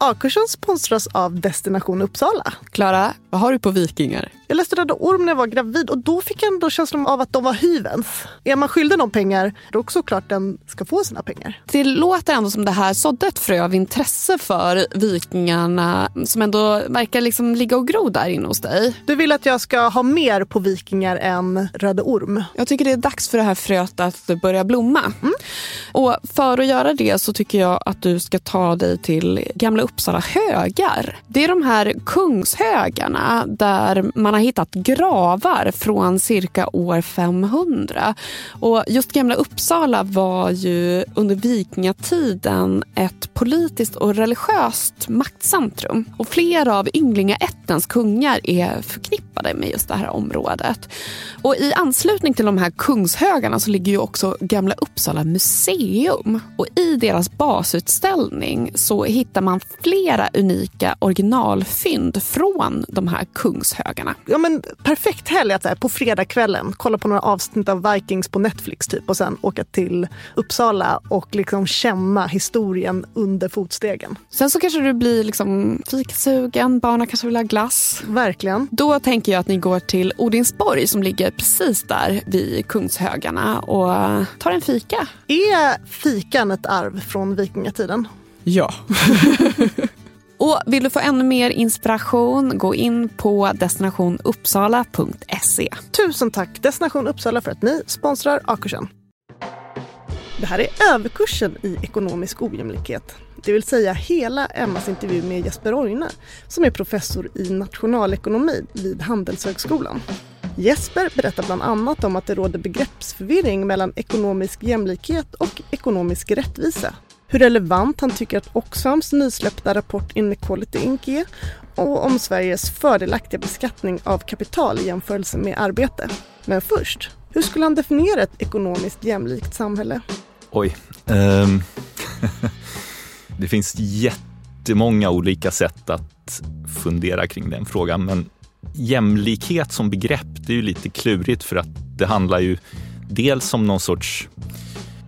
A-kursen sponsras av Destination Uppsala. Klara, vad har du på vikingar? Jag läste Röda Orm när jag var gravid och då fick jag ändå känslan av att de var hyvens. Är man skyldig någon pengar, då är det såklart den ska få sina pengar. Det låter ändå som det här sådde ett frö av intresse för vikingarna som ändå verkar liksom ligga och gro där inne hos dig. Du vill att jag ska ha mer på vikingar än Röda Orm? Jag tycker det är dags för det här fröet att börja blomma. Mm. Och för att göra det så tycker jag att du ska ta dig till Gamla Uppsala högar. Det är de här kungshögarna där man har hittat gravar från cirka år 500. Och just Gamla Uppsala var ju under vikingatiden ett politiskt och religiöst maktcentrum. Och flera av ynglingaättens kungar är förknippade med just det här området. Och i anslutning till de här kungshögarna så ligger ju också Gamla Uppsala museum. Och i deras basutställning så hittar man flera unika originalfynd från de här kungshögarna. Ja, men perfekt helg att så här, på fredagskvällen kolla på några avsnitt av Vikings på Netflix typ och sen åka till Uppsala och liksom känna historien under fotstegen. Sen så kanske du blir liksom fikasugen, barnen kanske vill ha glass. Verkligen. Då tänker jag att ni går till Odinsborg som ligger precis där vid Kungshögarna och tar en fika. Är fikan ett arv från vikingatiden? Ja. Och vill du få ännu mer inspiration, gå in på destinationuppsala.se. Tusen tack Destination Uppsala för att ni sponsrar A-kursen. Det här är överkursen i ekonomisk ojämlikhet. Det vill säga hela Emmas intervju med Jesper Oine som är professor i nationalekonomi vid Handelshögskolan. Jesper berättar bland annat om att det råder begreppsförvirring mellan ekonomisk jämlikhet och ekonomisk rättvisa hur relevant han tycker att Oxfams nysläppta rapport Inequality Inc är och om Sveriges fördelaktiga beskattning av kapital i jämförelse med arbete. Men först, hur skulle han definiera ett ekonomiskt jämlikt samhälle? Oj. Um, det finns jättemånga olika sätt att fundera kring den frågan, men jämlikhet som begrepp, det är ju lite klurigt för att det handlar ju dels om någon sorts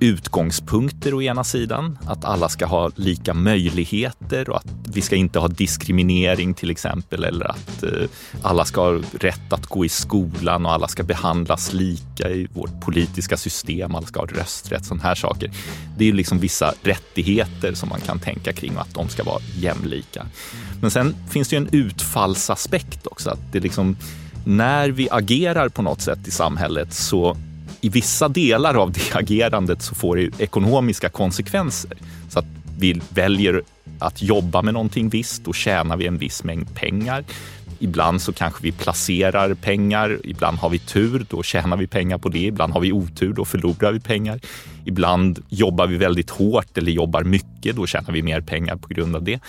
utgångspunkter å ena sidan, att alla ska ha lika möjligheter och att vi ska inte ha diskriminering till exempel eller att eh, alla ska ha rätt att gå i skolan och alla ska behandlas lika i vårt politiska system, alla ska ha rösträtt, sådana här saker. Det är liksom vissa rättigheter som man kan tänka kring och att de ska vara jämlika. Men sen finns det ju en utfallsaspekt också, att det liksom när vi agerar på något sätt i samhället så i vissa delar av det agerandet så får det ekonomiska konsekvenser. Så att vi väljer att jobba med någonting visst, då tjänar vi en viss mängd pengar. Ibland så kanske vi placerar pengar, ibland har vi tur, då tjänar vi pengar på det. Ibland har vi otur, då förlorar vi pengar. Ibland jobbar vi väldigt hårt eller jobbar mycket, då tjänar vi mer pengar på grund av det.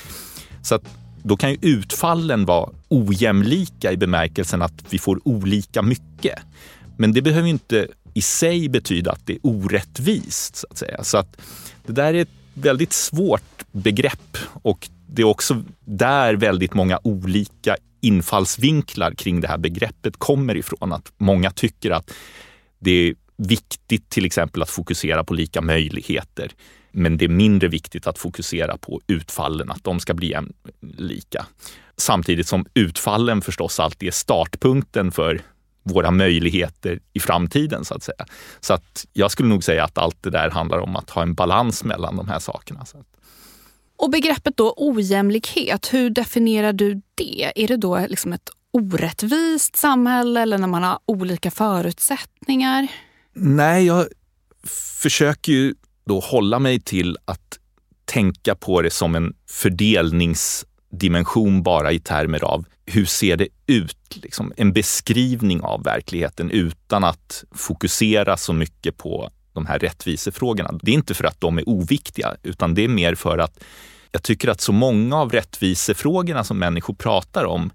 Så att då kan ju utfallen vara ojämlika i bemärkelsen att vi får olika mycket. Men det behöver inte i sig betyda att det är orättvist. Så att säga. Så att det där är ett väldigt svårt begrepp och det är också där väldigt många olika infallsvinklar kring det här begreppet kommer ifrån. Att många tycker att det är viktigt till exempel att fokusera på lika möjligheter. Men det är mindre viktigt att fokusera på utfallen, att de ska bli lika. Samtidigt som utfallen förstås alltid är startpunkten för våra möjligheter i framtiden så att säga. Så att jag skulle nog säga att allt det där handlar om att ha en balans mellan de här sakerna. Och begreppet då ojämlikhet, hur definierar du det? Är det då liksom ett orättvist samhälle eller när man har olika förutsättningar? Nej, jag försöker ju då hålla mig till att tänka på det som en dimension bara i termer av hur ser det ut? Liksom en beskrivning av verkligheten utan att fokusera så mycket på de här rättvisefrågorna. Det är inte för att de är oviktiga, utan det är mer för att jag tycker att så många av rättvisefrågorna som människor pratar om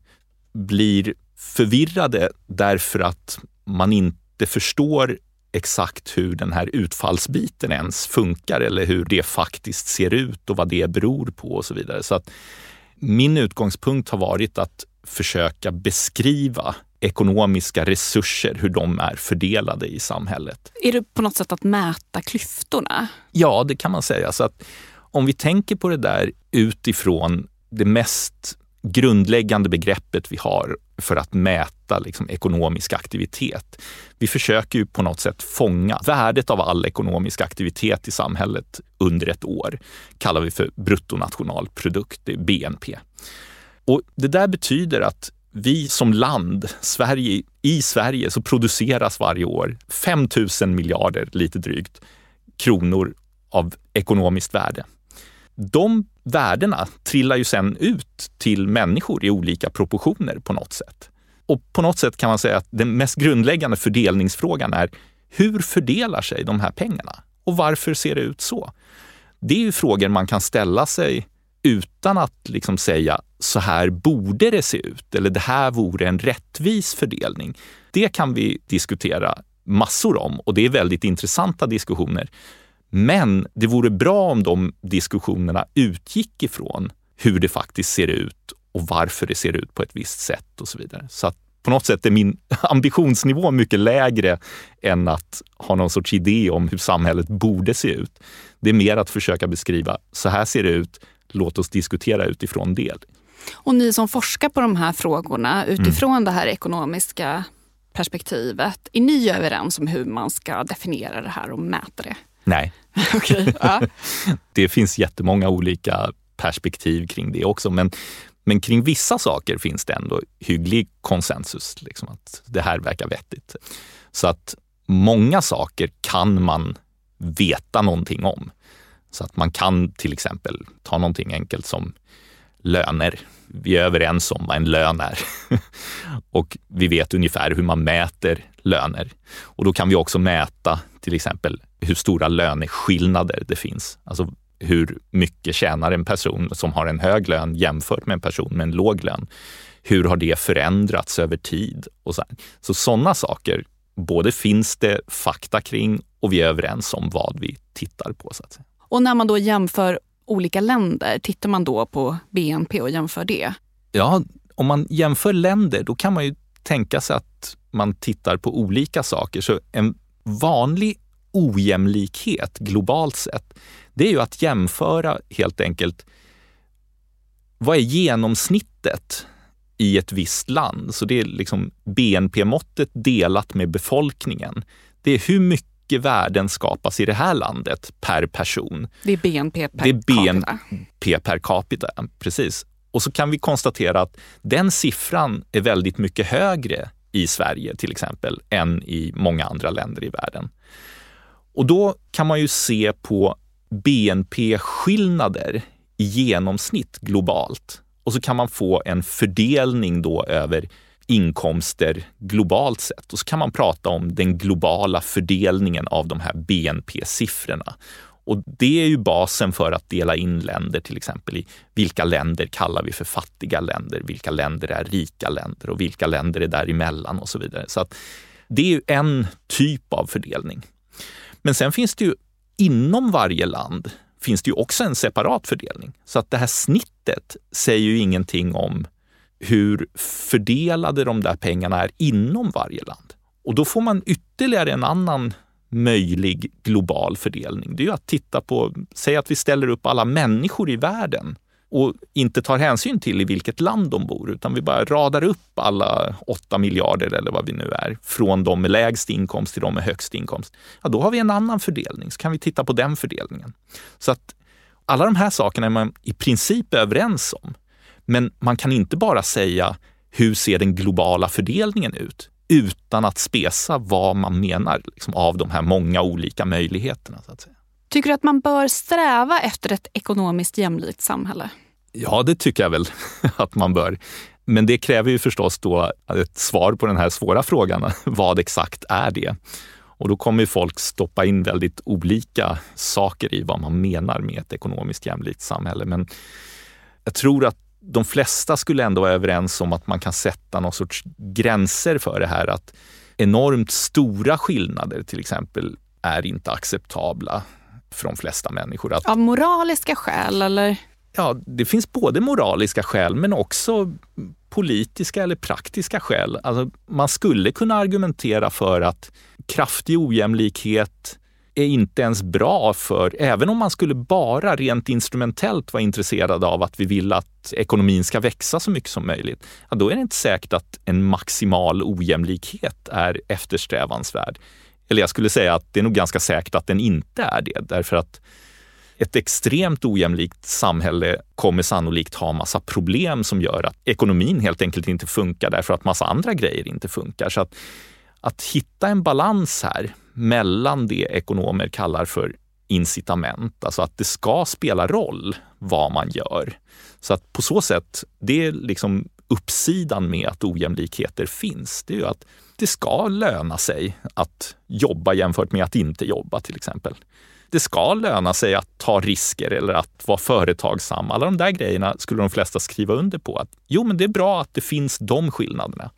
blir förvirrade därför att man inte förstår exakt hur den här utfallsbiten ens funkar eller hur det faktiskt ser ut och vad det beror på och så vidare. Så att min utgångspunkt har varit att försöka beskriva ekonomiska resurser, hur de är fördelade i samhället. Är det på något sätt att mäta klyftorna? Ja, det kan man säga. Så att om vi tänker på det där utifrån det mest grundläggande begreppet vi har för att mäta liksom, ekonomisk aktivitet. Vi försöker ju på något sätt fånga värdet av all ekonomisk aktivitet i samhället under ett år. kallar vi för bruttonationalprodukt, BNP. Och det där betyder att vi som land, Sverige, i Sverige så produceras varje år 5 000 miljarder, lite drygt, kronor av ekonomiskt värde. De värdena trillar ju sen ut till människor i olika proportioner på något sätt. Och på något sätt kan man säga att den mest grundläggande fördelningsfrågan är hur fördelar sig de här pengarna? Och varför ser det ut så? Det är ju frågor man kan ställa sig utan att liksom säga så här borde det se ut eller det här vore en rättvis fördelning. Det kan vi diskutera massor om och det är väldigt intressanta diskussioner. Men det vore bra om de diskussionerna utgick ifrån hur det faktiskt ser ut och varför det ser ut på ett visst sätt och så vidare. Så att på något sätt är min ambitionsnivå mycket lägre än att ha någon sorts idé om hur samhället borde se ut. Det är mer att försöka beskriva, så här ser det ut, låt oss diskutera utifrån det. Och ni som forskar på de här frågorna utifrån mm. det här ekonomiska perspektivet, är ni överens om hur man ska definiera det här och mäta det? Nej. okay, ja. det finns jättemånga olika perspektiv kring det också, men, men kring vissa saker finns det ändå hygglig konsensus, liksom att det här verkar vettigt. Så att många saker kan man veta någonting om. Så att man kan till exempel ta någonting enkelt som löner. Vi är överens om vad en lön är och vi vet ungefär hur man mäter löner. Och då kan vi också mäta till exempel hur stora löneskillnader det finns. Alltså hur mycket tjänar en person som har en hög lön jämfört med en person med en låg lön? Hur har det förändrats över tid? Och så så sådana saker, både finns det fakta kring och vi är överens om vad vi tittar på. Så att säga. Och när man då jämför olika länder, tittar man då på BNP och jämför det? Ja, om man jämför länder, då kan man ju tänka sig att man tittar på olika saker. Så en vanlig ojämlikhet globalt sett, det är ju att jämföra helt enkelt vad är genomsnittet i ett visst land? Så det är liksom BNP-måttet delat med befolkningen. Det är hur mycket värden skapas i det här landet per person. Det är BNP per det är BNP per capita. Precis. Och så kan vi konstatera att den siffran är väldigt mycket högre i Sverige till exempel än i många andra länder i världen. Och då kan man ju se på BNP-skillnader i genomsnitt globalt och så kan man få en fördelning då över inkomster globalt sett. Och så kan man prata om den globala fördelningen av de här BNP-siffrorna. Och det är ju basen för att dela in länder till exempel i vilka länder kallar vi för fattiga länder, vilka länder är rika länder och vilka länder är däremellan och så vidare. Så att det är ju en typ av fördelning. Men sen finns det ju inom varje land finns det ju också en separat fördelning. Så att det här snittet säger ju ingenting om hur fördelade de där pengarna är inom varje land. Och då får man ytterligare en annan möjlig global fördelning. Det är ju att titta på, säg att vi ställer upp alla människor i världen och inte tar hänsyn till i vilket land de bor, utan vi bara radar upp alla 8 miljarder eller vad vi nu är, från de med lägst inkomst till de med högst inkomst. Ja, då har vi en annan fördelning, så kan vi titta på den fördelningen. Så att alla de här sakerna är man i princip överens om. Men man kan inte bara säga hur ser den globala fördelningen ut? Utan att spesa vad man menar liksom, av de här många olika möjligheterna. Så att säga. Tycker du att man bör sträva efter ett ekonomiskt jämlikt samhälle? Ja, det tycker jag väl att man bör. Men det kräver ju förstås då ett svar på den här svåra frågan. Vad exakt är det? Och då kommer folk stoppa in väldigt olika saker i vad man menar med ett ekonomiskt jämlikt samhälle. Men jag tror att de flesta skulle ändå vara överens om att man kan sätta någon sorts gränser för det här. Att enormt stora skillnader till exempel är inte acceptabla för de flesta människor. Att, Av moraliska skäl eller? Ja, det finns både moraliska skäl men också politiska eller praktiska skäl. Alltså, man skulle kunna argumentera för att kraftig ojämlikhet är inte ens bra för, även om man skulle bara rent instrumentellt vara intresserad av att vi vill att ekonomin ska växa så mycket som möjligt, ja, då är det inte säkert att en maximal ojämlikhet är eftersträvansvärd. Eller jag skulle säga att det är nog ganska säkert att den inte är det, därför att ett extremt ojämlikt samhälle kommer sannolikt ha massa problem som gör att ekonomin helt enkelt inte funkar därför att massa andra grejer inte funkar. Så att, att hitta en balans här mellan det ekonomer kallar för incitament, alltså att det ska spela roll vad man gör. Så att på så sätt, det är liksom uppsidan med att ojämlikheter finns. Det är ju att det ska löna sig att jobba jämfört med att inte jobba till exempel. Det ska löna sig att ta risker eller att vara företagsam. Alla de där grejerna skulle de flesta skriva under på. att Jo, men det är bra att det finns de skillnaderna.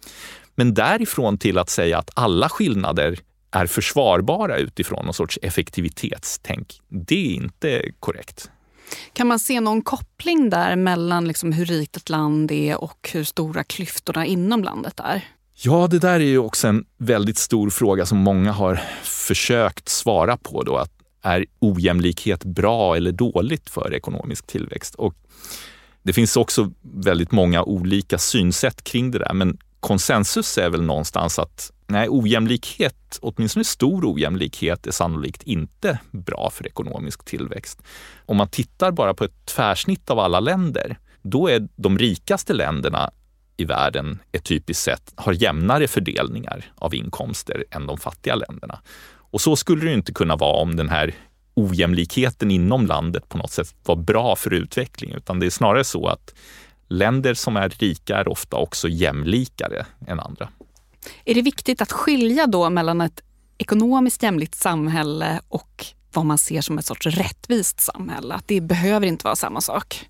Men därifrån till att säga att alla skillnader är försvarbara utifrån någon sorts effektivitetstänk, det är inte korrekt. Kan man se någon koppling där mellan liksom hur rikt ett land är och hur stora klyftorna inom landet är? Ja, det där är ju också en väldigt stor fråga som många har försökt svara på. Då, att är ojämlikhet bra eller dåligt för ekonomisk tillväxt? Och det finns också väldigt många olika synsätt kring det där, men konsensus är väl någonstans att nej, ojämlikhet, åtminstone stor ojämlikhet, är sannolikt inte bra för ekonomisk tillväxt. Om man tittar bara på ett tvärsnitt av alla länder, då är de rikaste länderna i världen ett typiskt sett har jämnare fördelningar av inkomster än de fattiga länderna. Och så skulle det inte kunna vara om den här ojämlikheten inom landet på något sätt var bra för utveckling, utan det är snarare så att länder som är rika är ofta också jämlikare än andra. Är det viktigt att skilja då mellan ett ekonomiskt jämlikt samhälle och vad man ser som ett sorts rättvist samhälle? Att det behöver inte vara samma sak?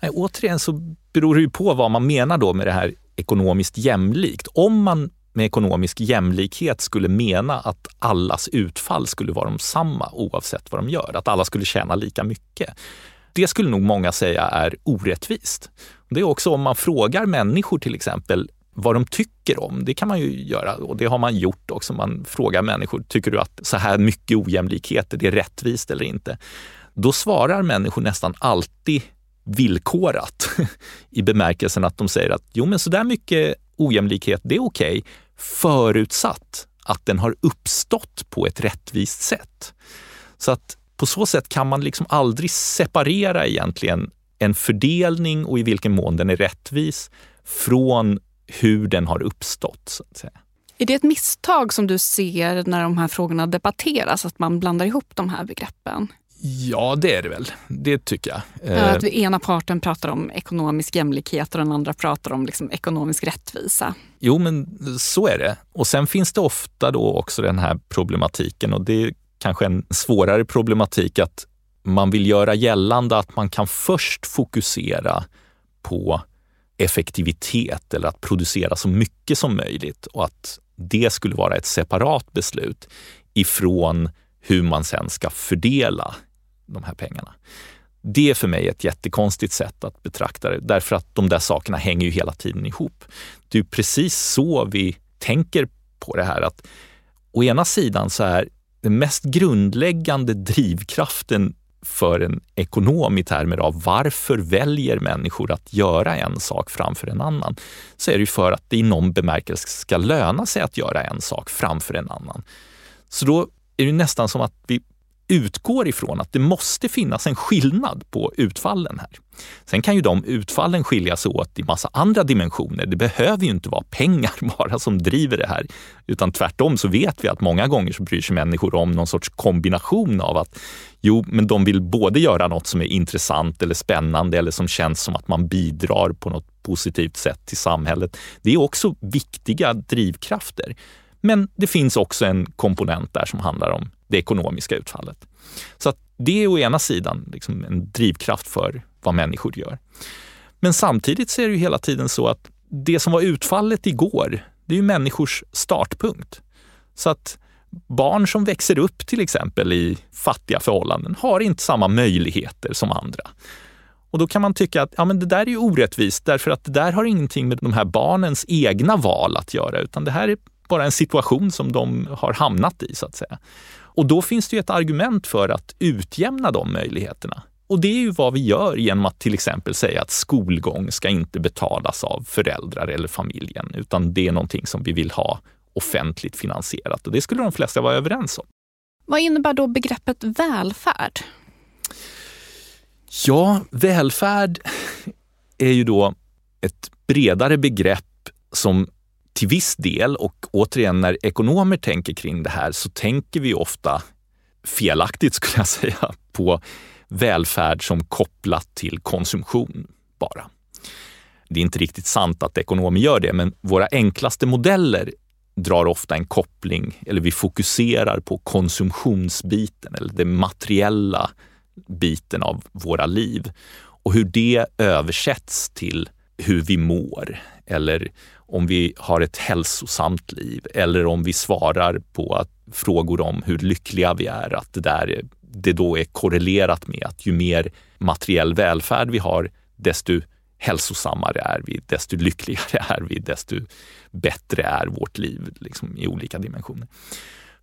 Nej, återigen så beror det ju på vad man menar då med det här ekonomiskt jämlikt. Om man med ekonomisk jämlikhet skulle mena att allas utfall skulle vara de samma oavsett vad de gör, att alla skulle tjäna lika mycket. Det skulle nog många säga är orättvist. Det är också om man frågar människor till exempel vad de tycker om. Det kan man ju göra och det har man gjort också. Man frågar människor, tycker du att så här mycket ojämlikheter, det är rättvist eller inte? Då svarar människor nästan alltid villkorat i bemärkelsen att de säger att jo, men så där mycket ojämlikhet, det är okej, okay, förutsatt att den har uppstått på ett rättvist sätt. Så att på så sätt kan man liksom aldrig separera egentligen en fördelning och i vilken mån den är rättvis från hur den har uppstått. Så att säga. Är det ett misstag som du ser när de här frågorna debatteras, att man blandar ihop de här begreppen? Ja, det är det väl. Det tycker jag. Ja, att ena parten pratar om ekonomisk jämlikhet och den andra pratar om liksom ekonomisk rättvisa. Jo, men så är det. Och sen finns det ofta då också den här problematiken och det är kanske en svårare problematik att man vill göra gällande att man kan först fokusera på effektivitet eller att producera så mycket som möjligt och att det skulle vara ett separat beslut ifrån hur man sen ska fördela de här pengarna. Det är för mig ett jättekonstigt sätt att betrakta det, därför att de där sakerna hänger ju hela tiden ihop. Det är precis så vi tänker på det här att å ena sidan så är den mest grundläggande drivkraften för en ekonom i termer av varför väljer människor att göra en sak framför en annan, så är det ju för att det i någon bemärkelse ska löna sig att göra en sak framför en annan. Så då är det nästan som att vi utgår ifrån att det måste finnas en skillnad på utfallen här. Sen kan ju de utfallen skilja sig åt i massa andra dimensioner. Det behöver ju inte vara pengar bara som driver det här, utan tvärtom så vet vi att många gånger så bryr sig människor om någon sorts kombination av att jo, men de vill både göra något som är intressant eller spännande eller som känns som att man bidrar på något positivt sätt till samhället. Det är också viktiga drivkrafter. Men det finns också en komponent där som handlar om det ekonomiska utfallet. Så att det är å ena sidan liksom en drivkraft för vad människor gör. Men samtidigt så är det ju hela tiden så att det som var utfallet igår, det är ju människors startpunkt. Så att barn som växer upp till exempel i fattiga förhållanden har inte samma möjligheter som andra. Och då kan man tycka att ja, men det där är ju orättvist därför att det där har ingenting med de här barnens egna val att göra, utan det här är bara en situation som de har hamnat i så att säga. Och då finns det ju ett argument för att utjämna de möjligheterna. Och det är ju vad vi gör genom att till exempel säga att skolgång ska inte betalas av föräldrar eller familjen, utan det är någonting som vi vill ha offentligt finansierat. Och det skulle de flesta vara överens om. Vad innebär då begreppet välfärd? Ja, välfärd är ju då ett bredare begrepp som till viss del, och återigen när ekonomer tänker kring det här, så tänker vi ofta felaktigt skulle jag säga på välfärd som kopplat till konsumtion bara. Det är inte riktigt sant att ekonomer gör det, men våra enklaste modeller drar ofta en koppling, eller vi fokuserar på konsumtionsbiten eller den materiella biten av våra liv och hur det översätts till hur vi mår eller om vi har ett hälsosamt liv eller om vi svarar på att, frågor om hur lyckliga vi är, att det, där, det då är korrelerat med att ju mer materiell välfärd vi har, desto hälsosammare är vi, desto lyckligare är vi, desto bättre är vårt liv liksom, i olika dimensioner.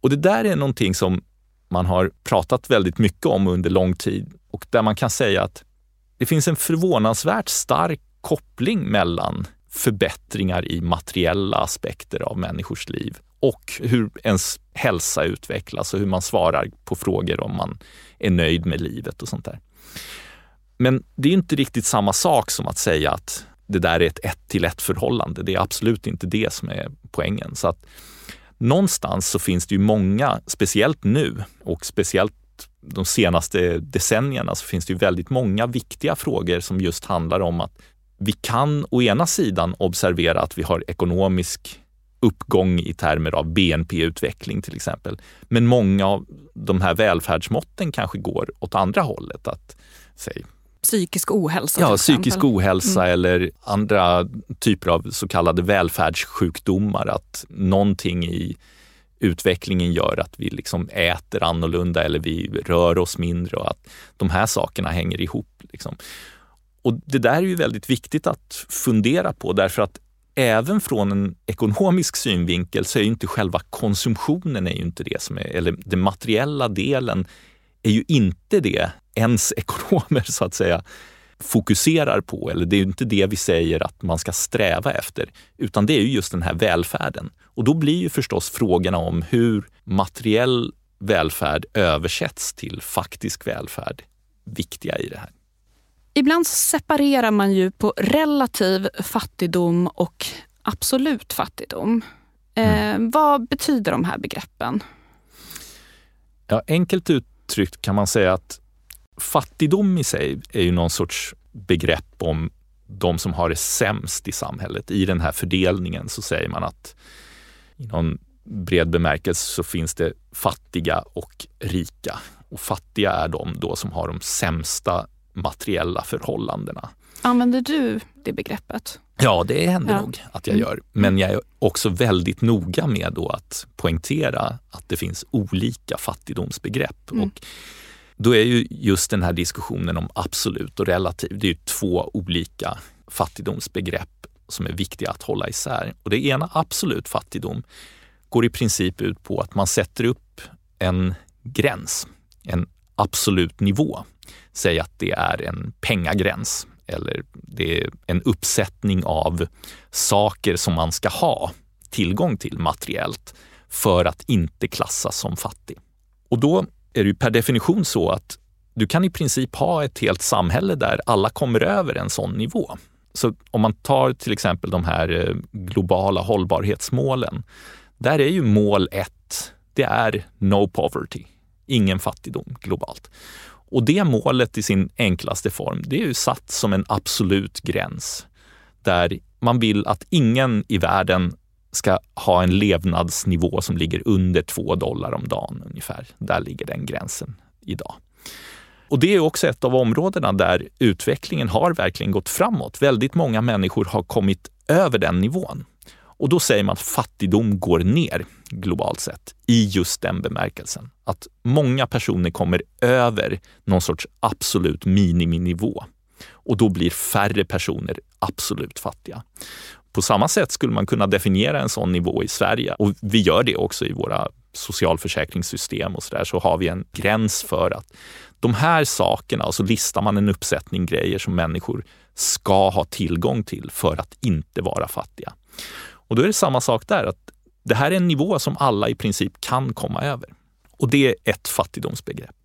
Och det där är någonting som man har pratat väldigt mycket om under lång tid och där man kan säga att det finns en förvånansvärt stark koppling mellan förbättringar i materiella aspekter av människors liv och hur ens hälsa utvecklas och hur man svarar på frågor om man är nöjd med livet och sånt där. Men det är inte riktigt samma sak som att säga att det där är ett ett till ett förhållande. Det är absolut inte det som är poängen. Så att någonstans så finns det ju många, speciellt nu och speciellt de senaste decennierna så finns det ju väldigt många viktiga frågor som just handlar om att vi kan å ena sidan observera att vi har ekonomisk uppgång i termer av BNP-utveckling till exempel. Men många av de här välfärdsmåtten kanske går åt andra hållet. Att, säg, psykisk ohälsa? Ja, psykisk ohälsa mm. eller andra typer av så kallade välfärdssjukdomar. Att någonting i utvecklingen gör att vi liksom äter annorlunda eller vi rör oss mindre och att de här sakerna hänger ihop. Liksom. Och det där är ju väldigt viktigt att fundera på därför att även från en ekonomisk synvinkel så är ju inte själva konsumtionen är ju inte det som är, eller den materiella delen är ju inte det ens ekonomer så att säga fokuserar på, eller det är ju inte det vi säger att man ska sträva efter, utan det är ju just den här välfärden. Och då blir ju förstås frågorna om hur materiell välfärd översätts till faktisk välfärd viktiga i det här. Ibland separerar man ju på relativ fattigdom och absolut fattigdom. Eh, mm. vad betyder de här begreppen? Ja, enkelt uttryckt kan man säga att fattigdom i sig är ju någon sorts begrepp om de som har det sämst i samhället. I den här fördelningen så säger man att i någon bred bemärkelse så finns det fattiga och rika. Och fattiga är de då som har de sämsta materiella förhållandena. Använder du det begreppet? Ja, det händer ja. nog att jag mm. gör. Men jag är också väldigt noga med då att poängtera att det finns olika fattigdomsbegrepp. Mm. Och då är ju just den här diskussionen om absolut och relativ, det är två olika fattigdomsbegrepp som är viktiga att hålla isär. Och det ena, absolut fattigdom, går i princip ut på att man sätter upp en gräns, en absolut nivå. Säg att det är en pengagräns eller det är en uppsättning av saker som man ska ha tillgång till materiellt för att inte klassas som fattig. Och då är det ju per definition så att du kan i princip ha ett helt samhälle där alla kommer över en sån nivå. Så om man tar till exempel de här eh, globala hållbarhetsmålen. Där är ju mål ett, det är no poverty, ingen fattigdom globalt. Och det målet i sin enklaste form, det är ju satt som en absolut gräns där man vill att ingen i världen ska ha en levnadsnivå som ligger under två dollar om dagen ungefär. Där ligger den gränsen idag. Och det är också ett av områdena där utvecklingen har verkligen gått framåt. Väldigt många människor har kommit över den nivån. Och då säger man att fattigdom går ner globalt sett i just den bemärkelsen. Att många personer kommer över någon sorts absolut miniminivå och då blir färre personer absolut fattiga. På samma sätt skulle man kunna definiera en sån nivå i Sverige och vi gör det också i våra socialförsäkringssystem och så där, så har vi en gräns för att de här sakerna, och så listar man en uppsättning grejer som människor ska ha tillgång till för att inte vara fattiga. Och då är det samma sak där, att det här är en nivå som alla i princip kan komma över. Och det är ett fattigdomsbegrepp.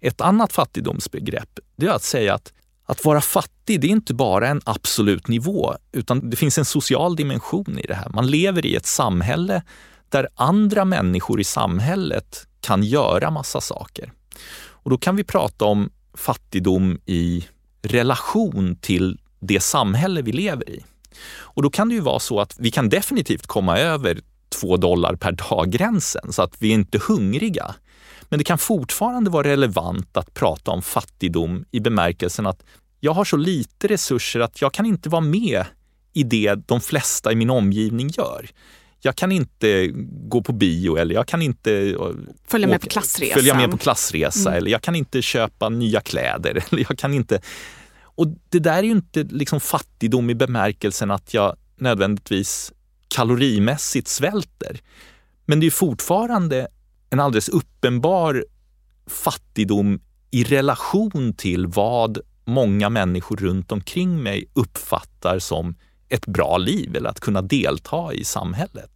Ett annat fattigdomsbegrepp, det är att säga att att vara fattig, det är inte bara en absolut nivå, utan det finns en social dimension i det här. Man lever i ett samhälle där andra människor i samhället kan göra massa saker. Och då kan vi prata om fattigdom i relation till det samhälle vi lever i. Och då kan det ju vara så att vi kan definitivt komma över två dollar per dag-gränsen så att vi är inte hungriga. Men det kan fortfarande vara relevant att prata om fattigdom i bemärkelsen att jag har så lite resurser att jag kan inte vara med i det de flesta i min omgivning gör. Jag kan inte gå på bio eller jag kan inte eh, följa med på klassresa, följa med på klassresa mm. eller jag kan inte köpa nya kläder. Eller jag kan inte... Och det där är ju inte liksom fattigdom i bemärkelsen att jag nödvändigtvis kalorimässigt svälter. Men det är fortfarande en alldeles uppenbar fattigdom i relation till vad många människor runt omkring mig uppfattar som ett bra liv eller att kunna delta i samhället.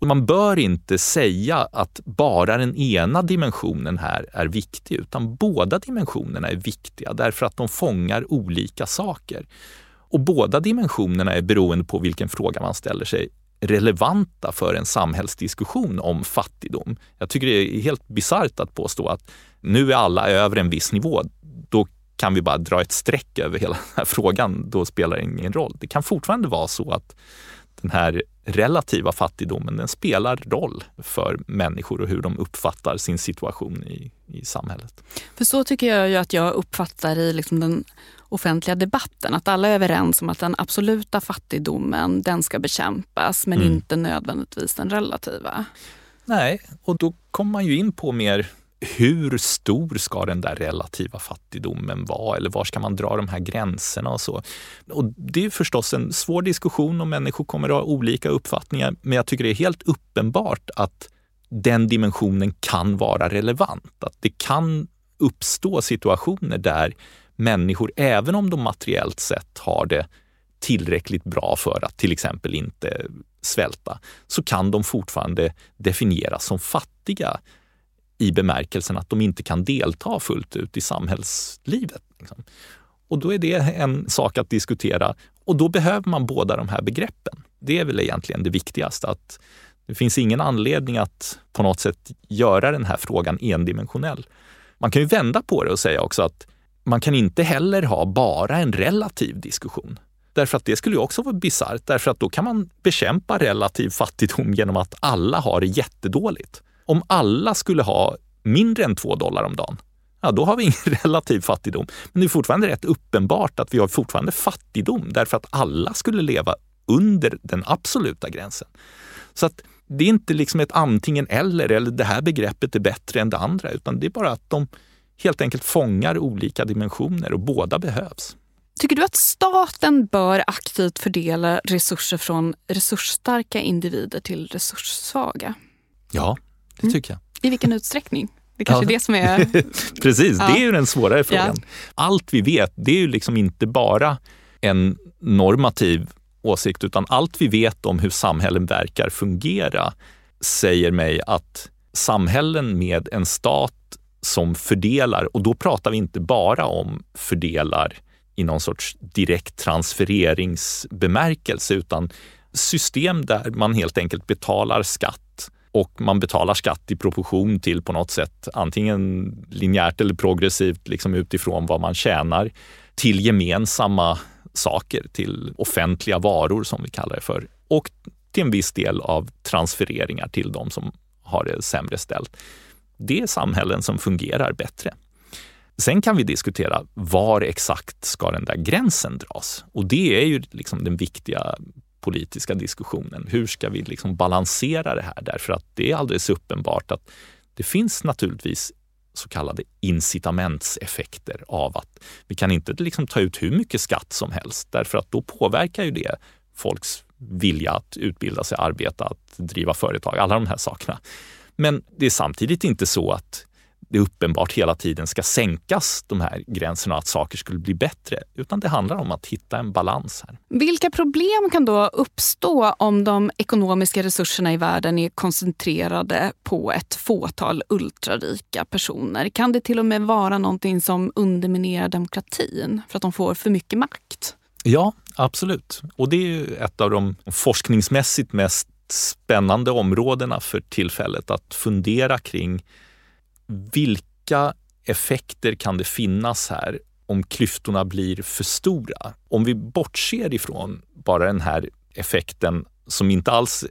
Och man bör inte säga att bara den ena dimensionen här är viktig, utan båda dimensionerna är viktiga därför att de fångar olika saker. Och båda dimensionerna är beroende på vilken fråga man ställer sig relevanta för en samhällsdiskussion om fattigdom. Jag tycker det är helt bisarrt att påstå att nu är alla över en viss nivå. Då kan vi bara dra ett streck över hela den här frågan. Då spelar det ingen roll. Det kan fortfarande vara så att den här relativa fattigdomen, den spelar roll för människor och hur de uppfattar sin situation i, i samhället. För så tycker jag ju att jag uppfattar i liksom den offentliga debatten. Att alla är överens om att den absoluta fattigdomen den ska bekämpas men mm. inte nödvändigtvis den relativa. Nej, och då kommer man ju in på mer hur stor ska den där relativa fattigdomen vara eller var ska man dra de här gränserna och så. Och det är förstås en svår diskussion och människor kommer att ha olika uppfattningar. Men jag tycker det är helt uppenbart att den dimensionen kan vara relevant. Att det kan uppstå situationer där människor, även om de materiellt sett har det tillräckligt bra för att till exempel inte svälta, så kan de fortfarande definieras som fattiga i bemärkelsen att de inte kan delta fullt ut i samhällslivet. Liksom. Och då är det en sak att diskutera och då behöver man båda de här begreppen. Det är väl egentligen det viktigaste, att det finns ingen anledning att på något sätt göra den här frågan endimensionell. Man kan ju vända på det och säga också att man kan inte heller ha bara en relativ diskussion. Därför att det skulle ju också vara bisarrt, därför att då kan man bekämpa relativ fattigdom genom att alla har det jättedåligt. Om alla skulle ha mindre än två dollar om dagen, ja då har vi ingen relativ fattigdom. Men det är fortfarande rätt uppenbart att vi har fortfarande fattigdom därför att alla skulle leva under den absoluta gränsen. Så att det är inte liksom ett antingen eller, eller det här begreppet är bättre än det andra, utan det är bara att de helt enkelt fångar olika dimensioner och båda behövs. Tycker du att staten bör aktivt fördela resurser från resursstarka individer till resurssvaga? Ja, det mm. tycker jag. I vilken utsträckning? Det kanske ja. är det som är... Precis, ja. det är ju den svårare frågan. Ja. Allt vi vet, det är ju liksom inte bara en normativ åsikt, utan allt vi vet om hur samhällen verkar fungera säger mig att samhällen med en stat som fördelar, och då pratar vi inte bara om fördelar i någon sorts direkt transfereringsbemärkelse, utan system där man helt enkelt betalar skatt och man betalar skatt i proportion till på något sätt antingen linjärt eller progressivt liksom utifrån vad man tjänar till gemensamma saker, till offentliga varor som vi kallar det för och till en viss del av transfereringar till de som har det sämre ställt. Det är samhällen som fungerar bättre. Sen kan vi diskutera var exakt ska den där gränsen dras? Och det är ju liksom den viktiga politiska diskussionen. Hur ska vi liksom balansera det här? Därför att det är alldeles uppenbart att det finns naturligtvis så kallade incitamentseffekter av att vi kan inte liksom ta ut hur mycket skatt som helst därför att då påverkar ju det folks vilja att utbilda sig, arbeta, att driva företag, alla de här sakerna. Men det är samtidigt inte så att det uppenbart hela tiden ska sänkas, de här gränserna, att saker skulle bli bättre. Utan det handlar om att hitta en balans här. Vilka problem kan då uppstå om de ekonomiska resurserna i världen är koncentrerade på ett fåtal ultrarika personer? Kan det till och med vara någonting som underminerar demokratin för att de får för mycket makt? Ja, absolut. Och det är ett av de forskningsmässigt mest spännande områdena för tillfället att fundera kring vilka effekter kan det finnas här om klyftorna blir för stora? Om vi bortser ifrån bara den här effekten som inte alls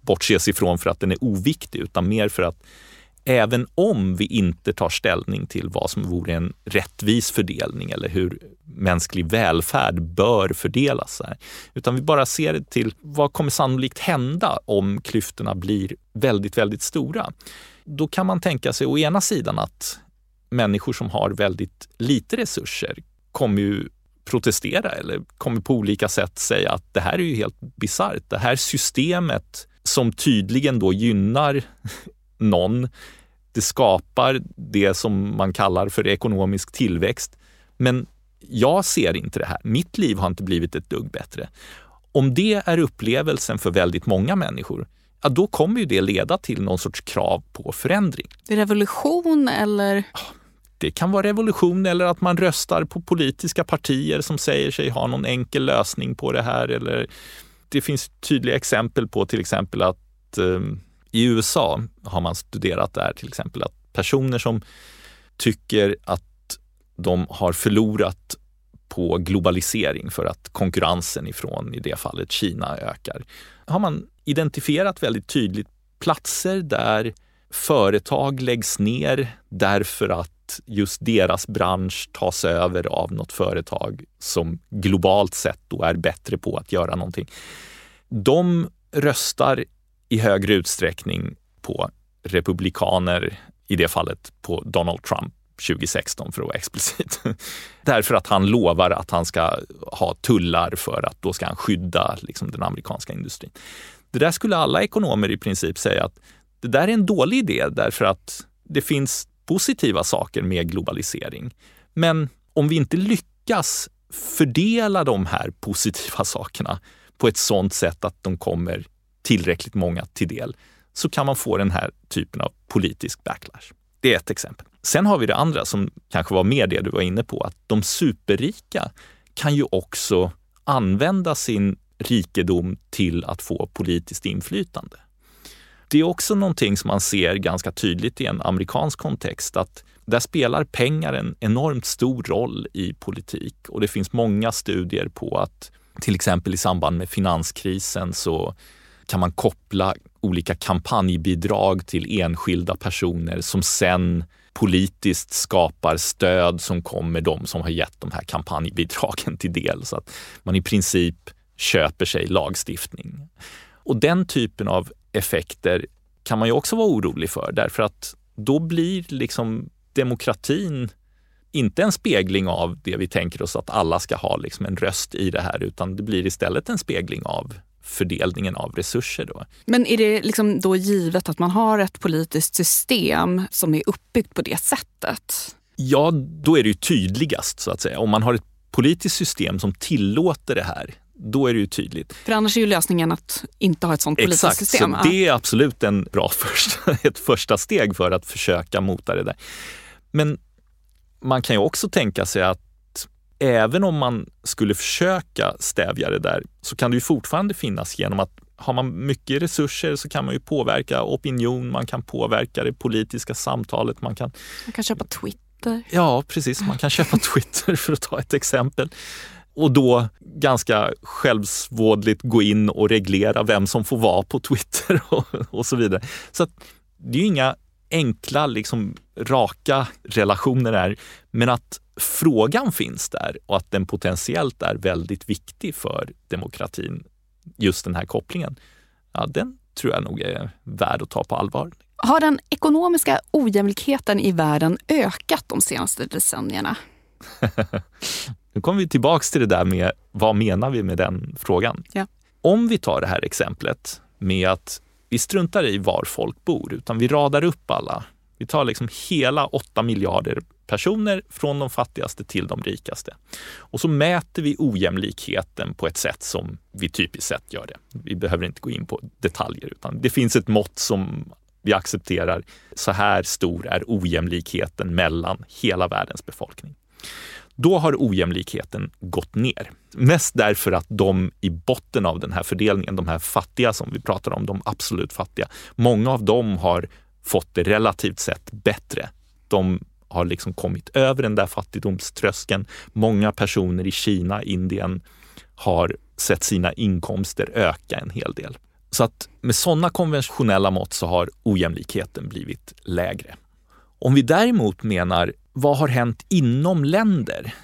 bortses ifrån för att den är oviktig utan mer för att även om vi inte tar ställning till vad som vore en rättvis fördelning eller hur mänsklig välfärd bör fördelas, här, utan vi bara ser till vad kommer sannolikt hända om klyftorna blir väldigt, väldigt stora då kan man tänka sig å ena sidan att människor som har väldigt lite resurser kommer ju protestera eller kommer på olika sätt säga att det här är ju helt bisarrt. Det här systemet som tydligen då gynnar någon, det skapar det som man kallar för ekonomisk tillväxt. Men jag ser inte det här. Mitt liv har inte blivit ett dugg bättre. Om det är upplevelsen för väldigt många människor, ja, då kommer ju det leda till någon sorts krav på förändring. Revolution eller? Det kan vara revolution eller att man röstar på politiska partier som säger sig ha någon enkel lösning på det här. Eller det finns tydliga exempel på till exempel att eh, i USA har man studerat där till exempel att personer som tycker att de har förlorat på globalisering för att konkurrensen ifrån, i det fallet Kina, ökar. Har man identifierat väldigt tydligt platser där företag läggs ner därför att just deras bransch tas över av något företag som globalt sett då är bättre på att göra någonting. De röstar i högre utsträckning på republikaner, i det fallet på Donald Trump 2016 för att vara explicit. Därför att han lovar att han ska ha tullar för att då ska han skydda liksom, den amerikanska industrin. Det där skulle alla ekonomer i princip säga att det där är en dålig idé därför att det finns positiva saker med globalisering. Men om vi inte lyckas fördela de här positiva sakerna på ett sådant sätt att de kommer tillräckligt många till del så kan man få den här typen av politisk backlash. Det är ett exempel. Sen har vi det andra som kanske var mer det du var inne på, att de superrika kan ju också använda sin rikedom till att få politiskt inflytande. Det är också någonting som man ser ganska tydligt i en amerikansk kontext att där spelar pengar en enormt stor roll i politik och det finns många studier på att till exempel i samband med finanskrisen så kan man koppla olika kampanjbidrag till enskilda personer som sen politiskt skapar stöd som kommer de som har gett de här kampanjbidragen till del. Så att man i princip köper sig lagstiftning. Och den typen av effekter kan man ju också vara orolig för därför att då blir liksom demokratin inte en spegling av det vi tänker oss att alla ska ha liksom en röst i det här, utan det blir istället en spegling av fördelningen av resurser. Då. Men är det liksom då givet att man har ett politiskt system som är uppbyggt på det sättet? Ja, då är det ju tydligast så att säga. Om man har ett politiskt system som tillåter det här, då är det ju tydligt. För annars är ju lösningen att inte ha ett sånt politiskt Exakt, system. så det är absolut en bra första, ett första steg för att försöka mota det där. Men man kan ju också tänka sig att även om man skulle försöka stävja det där så kan det ju fortfarande finnas genom att har man mycket resurser så kan man ju påverka opinion, man kan påverka det politiska samtalet. Man kan, man kan köpa Twitter. Ja, precis. Man kan köpa Twitter för att ta ett exempel. Och då ganska självsvådligt gå in och reglera vem som får vara på Twitter och, och så vidare. Så det är ju inga enkla, liksom, raka relationer är, men att frågan finns där och att den potentiellt är väldigt viktig för demokratin, just den här kopplingen, ja, den tror jag nog är värd att ta på allvar. Har den ekonomiska ojämlikheten i världen ökat de senaste decennierna? nu kommer vi tillbaks till det där med vad menar vi med den frågan? Ja. Om vi tar det här exemplet med att vi struntar i var folk bor, utan vi radar upp alla. Vi tar liksom hela 8 miljarder personer från de fattigaste till de rikaste. Och så mäter vi ojämlikheten på ett sätt som vi typiskt sett gör det. Vi behöver inte gå in på detaljer, utan det finns ett mått som vi accepterar. Så här stor är ojämlikheten mellan hela världens befolkning. Då har ojämlikheten gått ner. Mest därför att de i botten av den här fördelningen, de här fattiga som vi pratar om, de absolut fattiga, många av dem har fått det relativt sett bättre. De har liksom kommit över den där fattigdomströskeln. Många personer i Kina, Indien har sett sina inkomster öka en hel del. Så att med sådana konventionella mått så har ojämlikheten blivit lägre. Om vi däremot menar vad har hänt inom länder?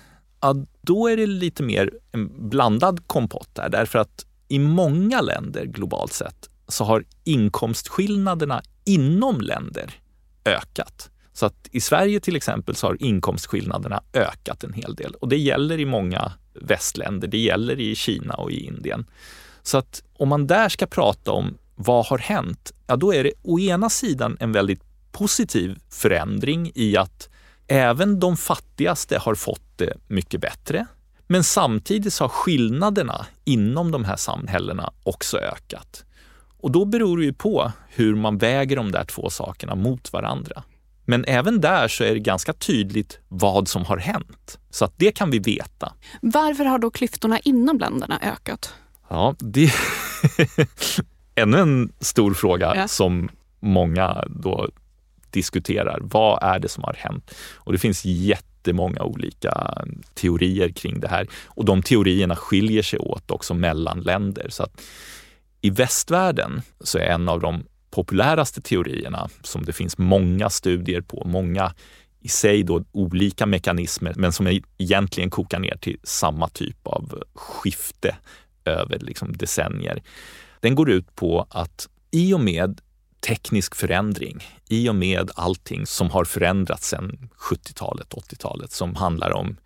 Ja, då är det lite mer en blandad kompott där, därför att i många länder globalt sett så har inkomstskillnaderna inom länder ökat. Så att i Sverige till exempel så har inkomstskillnaderna ökat en hel del och det gäller i många västländer. Det gäller i Kina och i Indien. Så att om man där ska prata om vad har hänt? Ja, då är det å ena sidan en väldigt positiv förändring i att även de fattigaste har fått det mycket bättre. Men samtidigt så har skillnaderna inom de här samhällena också ökat. Och då beror det ju på hur man väger de där två sakerna mot varandra. Men även där så är det ganska tydligt vad som har hänt. Så att det kan vi veta. Varför har då klyftorna inom länderna ökat? Ja, det är ännu en stor fråga ja. som många då diskuterar. Vad är det som har hänt? Och det finns jättemånga olika teorier kring det här och de teorierna skiljer sig åt också mellan länder. Så att I västvärlden så är en av de populäraste teorierna som det finns många studier på, många i sig då olika mekanismer, men som egentligen kokar ner till samma typ av skifte över liksom decennier. Den går ut på att i och med teknisk förändring, i och med allting som har förändrats sedan 70-talet, 80-talet, som handlar om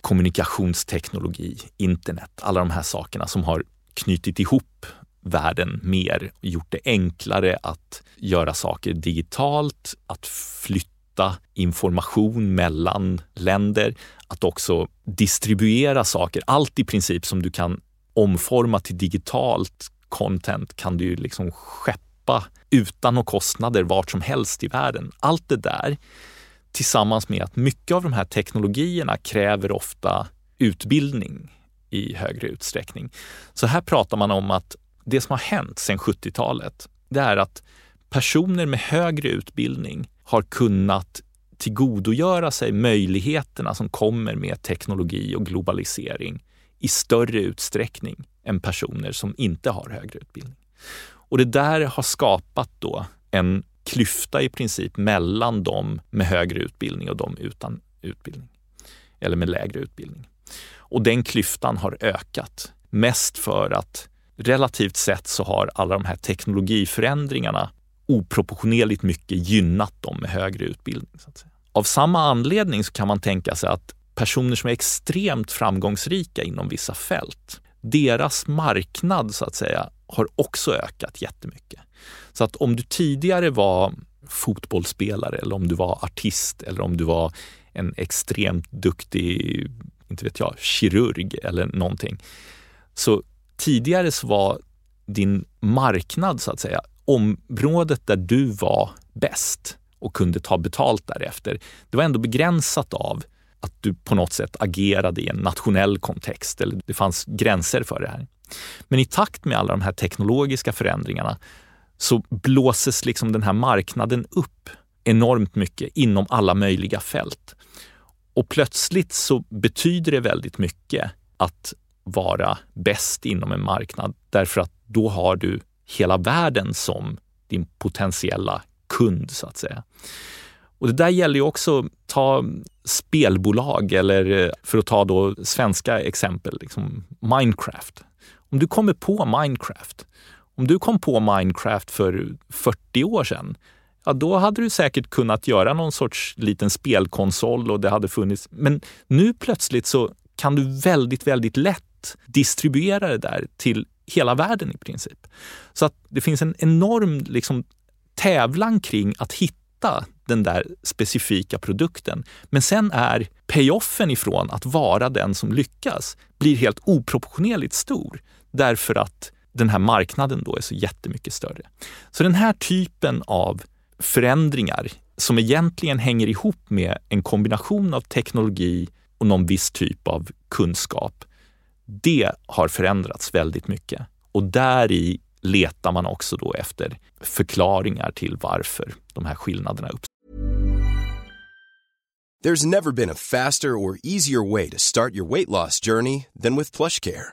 kommunikationsteknologi, internet, alla de här sakerna som har knutit ihop världen mer, gjort det enklare att göra saker digitalt, att flytta information mellan länder, att också distribuera saker. Allt i princip som du kan omforma till digitalt content kan du liksom skeppa utan några kostnader vart som helst i världen. Allt det där tillsammans med att mycket av de här teknologierna kräver ofta utbildning i högre utsträckning. Så här pratar man om att det som har hänt sedan 70-talet, det är att personer med högre utbildning har kunnat tillgodogöra sig möjligheterna som kommer med teknologi och globalisering i större utsträckning än personer som inte har högre utbildning. Och det där har skapat då en klyfta i princip mellan de med högre utbildning och de utan utbildning. Eller med lägre utbildning. Och den klyftan har ökat. Mest för att relativt sett så har alla de här teknologiförändringarna oproportionerligt mycket gynnat dem med högre utbildning. Så att säga. av samma anledning så kan man tänka sig att personer som är extremt framgångsrika inom vissa fält, deras marknad så att säga har också ökat jättemycket. Så att om du tidigare var fotbollsspelare eller om du var artist eller om du var en extremt duktig, inte vet jag, kirurg eller någonting. Så tidigare så var din marknad så att säga, området där du var bäst och kunde ta betalt därefter, det var ändå begränsat av att du på något sätt agerade i en nationell kontext eller det fanns gränser för det här. Men i takt med alla de här teknologiska förändringarna så blåses liksom den här marknaden upp enormt mycket inom alla möjliga fält. Och plötsligt så betyder det väldigt mycket att vara bäst inom en marknad därför att då har du hela världen som din potentiella kund så att säga. Och det där gäller ju också, ta spelbolag eller eh, för att ta då svenska exempel, liksom Minecraft. Om du kommer på Minecraft, om du kom på Minecraft för 40 år sedan, ja då hade du säkert kunnat göra någon sorts liten spelkonsol och det hade funnits. Men nu plötsligt så kan du väldigt, väldigt lätt distribuera det där till hela världen i princip. Så att det finns en enorm liksom, tävlan kring att hitta den där specifika produkten. Men sen är payoffen ifrån att vara den som lyckas blir helt oproportionerligt stor därför att den här marknaden då är så jättemycket större. Så den här typen av förändringar som egentligen hänger ihop med en kombination av teknologi och någon viss typ av kunskap, det har förändrats väldigt mycket. Och där i letar man också då efter förklaringar till varför de här skillnaderna uppstår. There's never been a faster or easier way to start your weight loss journey than with PlushCare.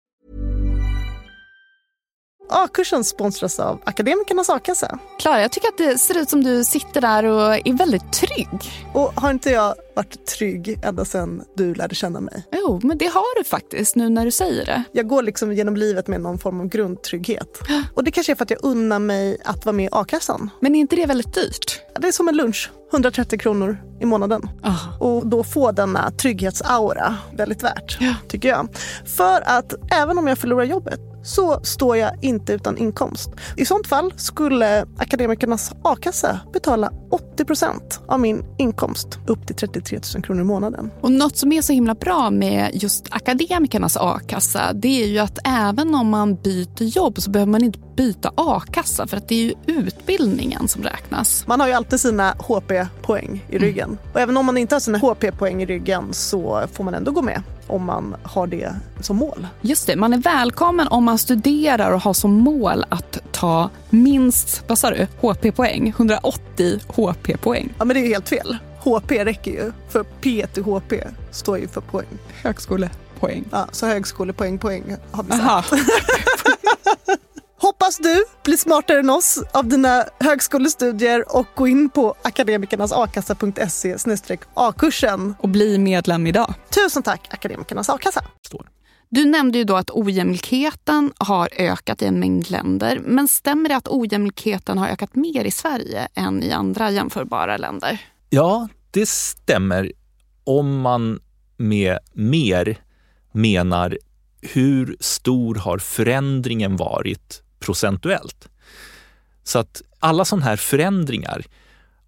A-kursen sponsras av Akademikernas a-kassa. Klara, jag tycker att det ser ut som du sitter där och är väldigt trygg. Och har inte jag varit trygg ända sedan du lärde känna mig? Jo, men det har du faktiskt nu när du säger det. Jag går liksom genom livet med någon form av grundtrygghet. Och det kanske är för att jag unnar mig att vara med i a-kassan. Men är inte det väldigt dyrt? Det är som en lunch, 130 kronor i månaden. Ah. Och då få denna trygghetsaura väldigt värt, Ja. tycker jag. För att även om jag förlorar jobbet så står jag inte utan inkomst. I sånt fall skulle Akademikernas a-kassa betala 80% av min inkomst upp till 33 000 kronor i månaden. Och något som är så himla bra med just akademikernas a-kassa det är ju att även om man byter jobb så behöver man inte byta a-kassa för att det är ju utbildningen som räknas. Man har ju alltid sina HP-poäng i ryggen. Och även om man inte har sina HP-poäng i ryggen så får man ändå gå med om man har det som mål. Just det, man är välkommen om man studerar och har som mål att ta minst, vad sa du, HP-poäng? 180 HP-poäng. Ja men det är helt fel. HP räcker ju, för P till HP står ju för poäng. Högskolepoäng. Ja, så högskolepoäng, poäng har vi sagt. Hoppas du blir smartare än oss av dina högskolestudier och gå in på akademikernasakassa.se a-kursen. Och bli medlem idag. Tusen tack Akademikernas a-kassa. Du nämnde ju då att ojämlikheten har ökat i en mängd länder. Men stämmer det att ojämlikheten har ökat mer i Sverige än i andra jämförbara länder? Ja, det stämmer om man med mer menar hur stor har förändringen varit procentuellt? Så att alla sådana här förändringar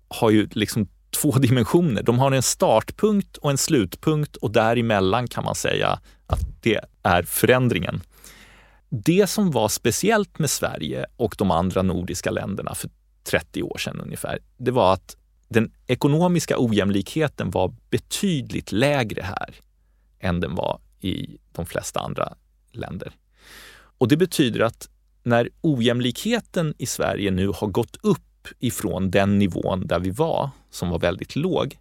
har ju liksom två dimensioner. De har en startpunkt och en slutpunkt och däremellan kan man säga att det är förändringen. Det som var speciellt med Sverige och de andra nordiska länderna för 30 år sedan ungefär, det var att den ekonomiska ojämlikheten var betydligt lägre här än den var i de flesta andra länder. Och det betyder att när ojämlikheten i Sverige nu har gått upp ifrån den nivån där vi var, som var väldigt låg,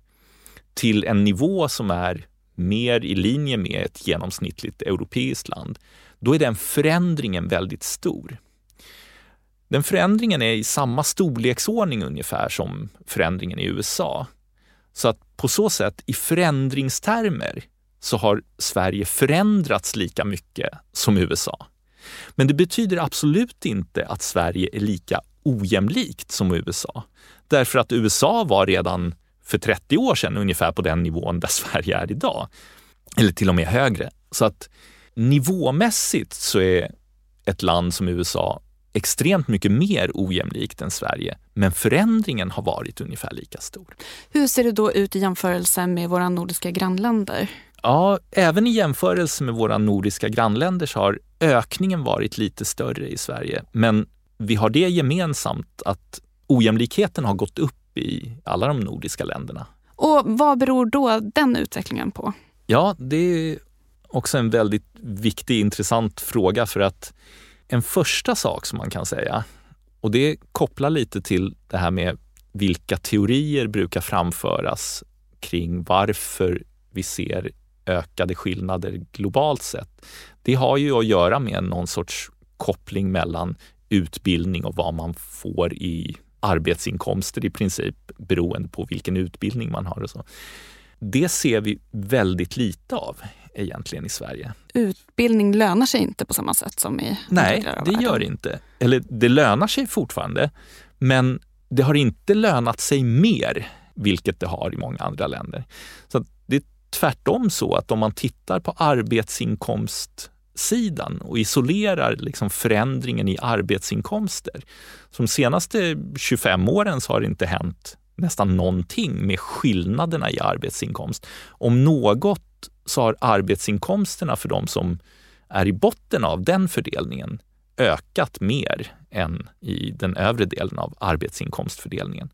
till en nivå som är mer i linje med ett genomsnittligt europeiskt land, då är den förändringen väldigt stor. Den förändringen är i samma storleksordning ungefär som förändringen i USA. Så att på så sätt i förändringstermer så har Sverige förändrats lika mycket som USA. Men det betyder absolut inte att Sverige är lika ojämlikt som USA. Därför att USA var redan för 30 år sedan ungefär på den nivån där Sverige är idag. Eller till och med högre. Så att nivåmässigt så är ett land som USA extremt mycket mer ojämlikt än Sverige, men förändringen har varit ungefär lika stor. Hur ser det då ut i jämförelse med våra nordiska grannländer? Ja, även i jämförelse med våra nordiska grannländer så har ökningen varit lite större i Sverige. Men vi har det gemensamt att ojämlikheten har gått upp i alla de nordiska länderna. Och vad beror då den utvecklingen på? Ja, det är också en väldigt viktig, intressant fråga för att en första sak som man kan säga, och det kopplar lite till det här med vilka teorier brukar framföras kring varför vi ser ökade skillnader globalt sett. Det har ju att göra med någon sorts koppling mellan utbildning och vad man får i arbetsinkomster i princip beroende på vilken utbildning man har. Och så. Det ser vi väldigt lite av egentligen i Sverige. Utbildning lönar sig inte på samma sätt som i Nej, det gör det inte. Eller det lönar sig fortfarande, men det har inte lönat sig mer, vilket det har i många andra länder. Så det är tvärtom så att om man tittar på arbetsinkomstsidan och isolerar liksom förändringen i arbetsinkomster. de senaste 25 åren så har det inte hänt nästan någonting med skillnaderna i arbetsinkomst. Om något så har arbetsinkomsterna för de som är i botten av den fördelningen ökat mer än i den övre delen av arbetsinkomstfördelningen.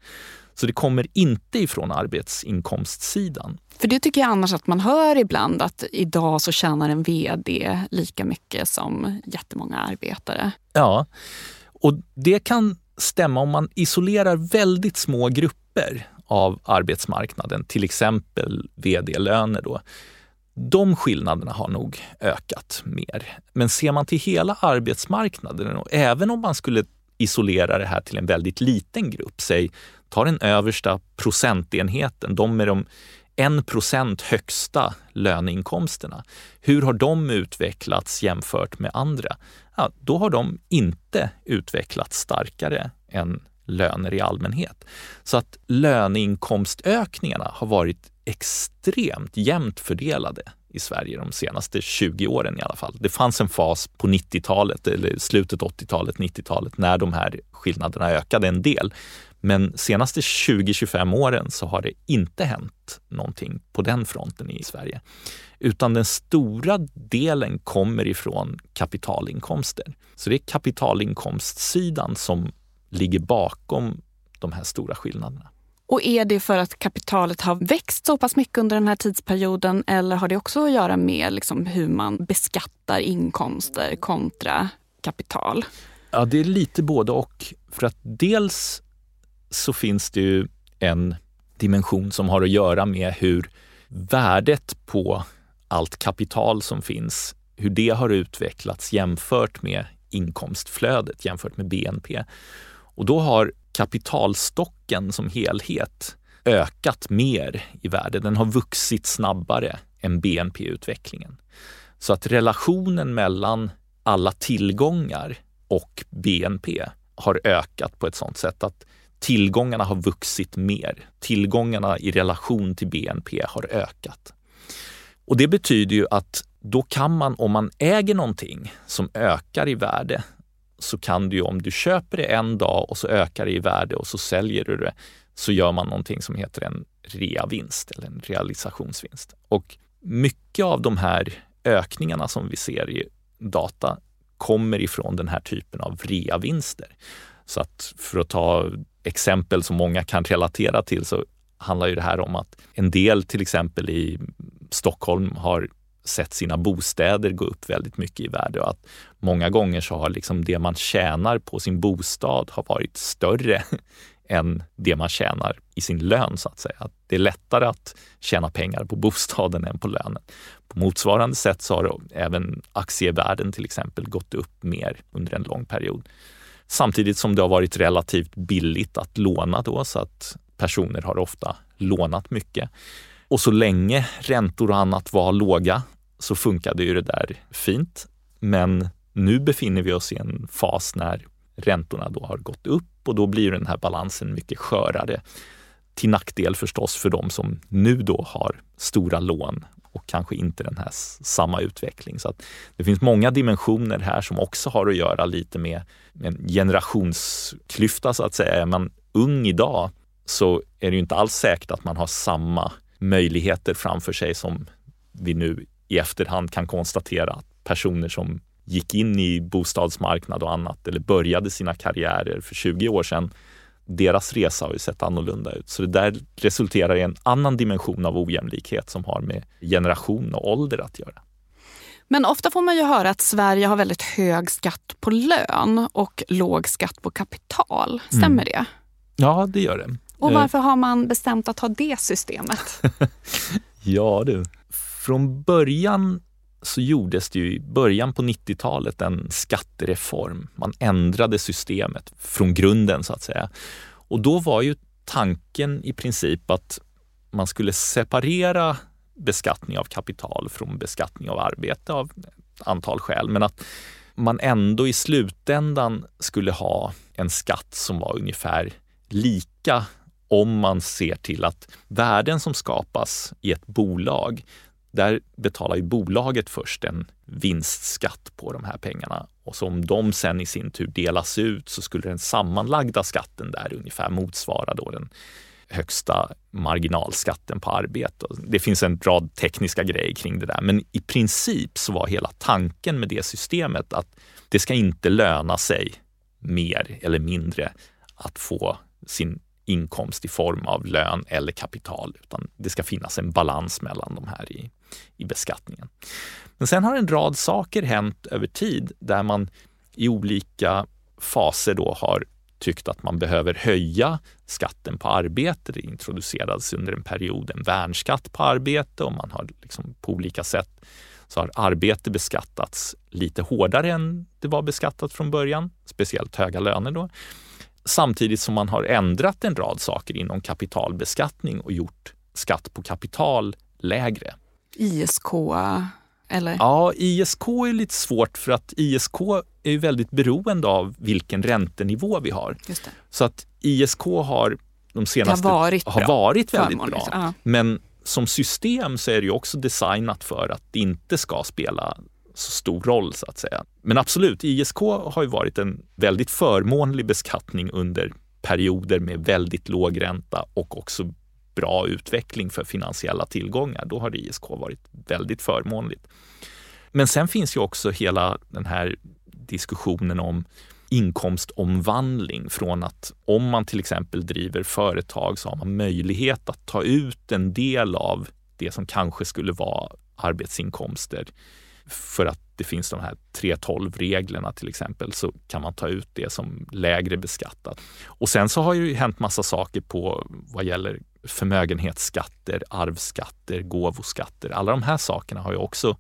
Så det kommer inte ifrån arbetsinkomstsidan. För det tycker jag annars att man hör ibland att idag så tjänar en VD lika mycket som jättemånga arbetare. Ja, och det kan stämma om man isolerar väldigt små grupper av arbetsmarknaden, till exempel vd-löner. Då. De skillnaderna har nog ökat mer. Men ser man till hela arbetsmarknaden och även om man skulle isolera det här till en väldigt liten grupp, säg ta den översta procentenheten, de med de 1 procent högsta löneinkomsterna. Hur har de utvecklats jämfört med andra? Ja, då har de inte utvecklats starkare än löner i allmänhet. Så att löneinkomstökningarna har varit extremt jämnt fördelade i Sverige de senaste 20 åren i alla fall. Det fanns en fas på 90-talet, eller slutet 80-talet, 90-talet, när de här skillnaderna ökade en del. Men senaste 20-25 åren så har det inte hänt någonting på den fronten i Sverige. Utan den stora delen kommer ifrån kapitalinkomster. Så det är kapitalinkomstsidan som ligger bakom de här stora skillnaderna. Och är det för att kapitalet har växt så pass mycket under den här tidsperioden eller har det också att göra med liksom hur man beskattar inkomster kontra kapital? Ja, det är lite både och. För att dels så finns det ju en dimension som har att göra med hur värdet på allt kapital som finns, hur det har utvecklats jämfört med inkomstflödet, jämfört med BNP. Och då har kapitalstocken som helhet ökat mer i värde. Den har vuxit snabbare än BNP-utvecklingen. Så att relationen mellan alla tillgångar och BNP har ökat på ett sådant sätt att tillgångarna har vuxit mer. Tillgångarna i relation till BNP har ökat. Och det betyder ju att då kan man, om man äger någonting som ökar i värde, så kan du ju om du köper det en dag och så ökar det i värde och så säljer du det, så gör man någonting som heter en reavinst eller en realisationsvinst. Och mycket av de här ökningarna som vi ser i data kommer ifrån den här typen av reavinster. Så att för att ta exempel som många kan relatera till så handlar ju det här om att en del till exempel i Stockholm har sett sina bostäder gå upp väldigt mycket i värde och att många gånger så har liksom det man tjänar på sin bostad har varit större än det man tjänar i sin lön så att säga. Att det är lättare att tjäna pengar på bostaden än på lönen. På motsvarande sätt så har även aktievärden till exempel gått upp mer under en lång period. Samtidigt som det har varit relativt billigt att låna då så att personer har ofta lånat mycket. Och så länge räntor och annat var låga så funkade ju det där fint. Men nu befinner vi oss i en fas när räntorna då har gått upp och då blir den här balansen mycket skörare. Till nackdel förstås för de som nu då har stora lån och kanske inte den här samma utveckling. Så att det finns många dimensioner här som också har att göra lite med en generationsklyfta så att säga. Är man ung idag så är det ju inte alls säkert att man har samma möjligheter framför sig som vi nu i efterhand kan konstatera att personer som gick in i bostadsmarknad och annat eller började sina karriärer för 20 år sedan, deras resa har ju sett annorlunda ut. Så det där resulterar i en annan dimension av ojämlikhet som har med generation och ålder att göra. Men ofta får man ju höra att Sverige har väldigt hög skatt på lön och låg skatt på kapital. Stämmer mm. det? Ja, det gör det. Och varför har man bestämt att ha det systemet? ja du, från början så gjordes det ju i början på 90-talet en skattereform. Man ändrade systemet från grunden så att säga. Och då var ju tanken i princip att man skulle separera beskattning av kapital från beskattning av arbete av ett antal skäl. Men att man ändå i slutändan skulle ha en skatt som var ungefär lika om man ser till att värden som skapas i ett bolag där betalar ju bolaget först en vinstskatt på de här pengarna och så om de sen i sin tur delas ut så skulle den sammanlagda skatten där ungefär motsvara då den högsta marginalskatten på arbete. Det finns en rad tekniska grejer kring det där, men i princip så var hela tanken med det systemet att det ska inte löna sig mer eller mindre att få sin inkomst i form av lön eller kapital, utan det ska finnas en balans mellan de här i, i beskattningen. Men sen har en rad saker hänt över tid där man i olika faser då har tyckt att man behöver höja skatten på arbete. Det introducerades under en period en värnskatt på arbete och man har liksom på olika sätt så har arbete beskattats lite hårdare än det var beskattat från början, speciellt höga löner då samtidigt som man har ändrat en rad saker inom kapitalbeskattning och gjort skatt på kapital lägre. ISK eller? Ja, ISK är lite svårt för att ISK är väldigt beroende av vilken räntenivå vi har. Så att ISK har de senaste har varit, har varit väldigt bra. Ja. Men som system så är det också designat för att det inte ska spela så stor roll så att säga. Men absolut, ISK har ju varit en väldigt förmånlig beskattning under perioder med väldigt låg ränta och också bra utveckling för finansiella tillgångar. Då har ISK varit väldigt förmånligt. Men sen finns ju också hela den här diskussionen om inkomstomvandling från att om man till exempel driver företag så har man möjlighet att ta ut en del av det som kanske skulle vara arbetsinkomster för att det finns de här 3.12-reglerna till exempel så kan man ta ut det som lägre beskattat. Och sen så har ju hänt massa saker på vad gäller förmögenhetsskatter, arvsskatter, gåvoskatter. Alla de här sakerna har ju också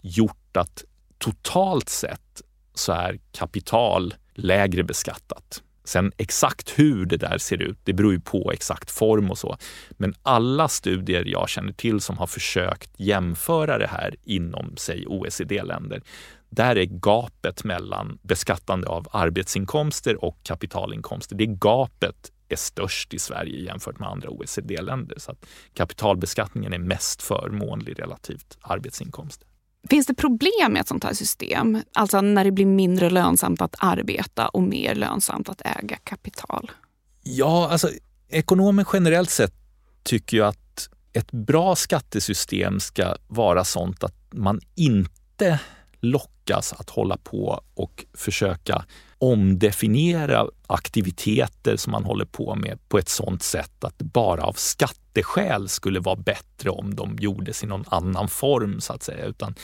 gjort att totalt sett så är kapital lägre beskattat Sen exakt hur det där ser ut, det beror ju på exakt form och så. Men alla studier jag känner till som har försökt jämföra det här inom, säg OECD-länder, där är gapet mellan beskattande av arbetsinkomster och kapitalinkomster, det gapet är störst i Sverige jämfört med andra OECD-länder. Så att kapitalbeskattningen är mest förmånlig relativt arbetsinkomster. Finns det problem med ett sånt här system? Alltså när det blir mindre lönsamt att arbeta och mer lönsamt att äga kapital? Ja, alltså ekonomer generellt sett tycker ju att ett bra skattesystem ska vara sånt att man inte lockas att hålla på och försöka omdefiniera aktiviteter som man håller på med på ett sådant sätt att det bara av skatteskäl skulle vara bättre om de gjordes i någon annan form så att säga. Utan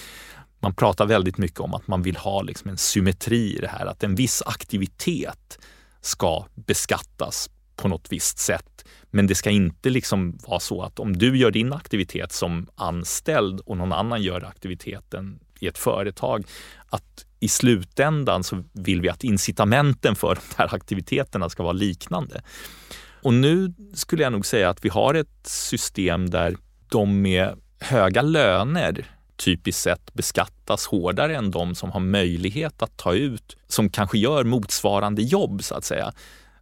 man pratar väldigt mycket om att man vill ha liksom en symmetri i det här, att en viss aktivitet ska beskattas på något visst sätt. Men det ska inte liksom vara så att om du gör din aktivitet som anställd och någon annan gör aktiviteten i ett företag, att i slutändan så vill vi att incitamenten för de här aktiviteterna ska vara liknande. Och nu skulle jag nog säga att vi har ett system där de med höga löner typiskt sett beskattas hårdare än de som har möjlighet att ta ut, som kanske gör motsvarande jobb så att säga.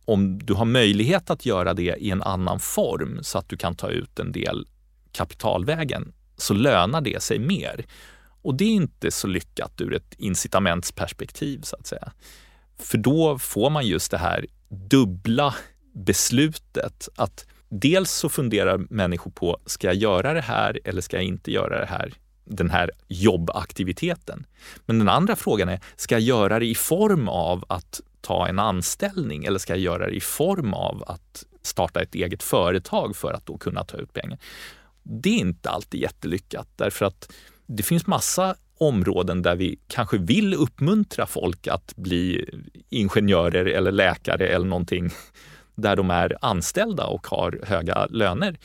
Om du har möjlighet att göra det i en annan form så att du kan ta ut en del kapitalvägen så lönar det sig mer. Och det är inte så lyckat ur ett incitamentsperspektiv så att säga. För då får man just det här dubbla beslutet att dels så funderar människor på, ska jag göra det här eller ska jag inte göra det här? Den här jobbaktiviteten. Men den andra frågan är, ska jag göra det i form av att ta en anställning eller ska jag göra det i form av att starta ett eget företag för att då kunna ta ut pengar? Det är inte alltid jättelyckat därför att det finns massa områden där vi kanske vill uppmuntra folk att bli ingenjörer eller läkare eller någonting där de är anställda och har höga löner.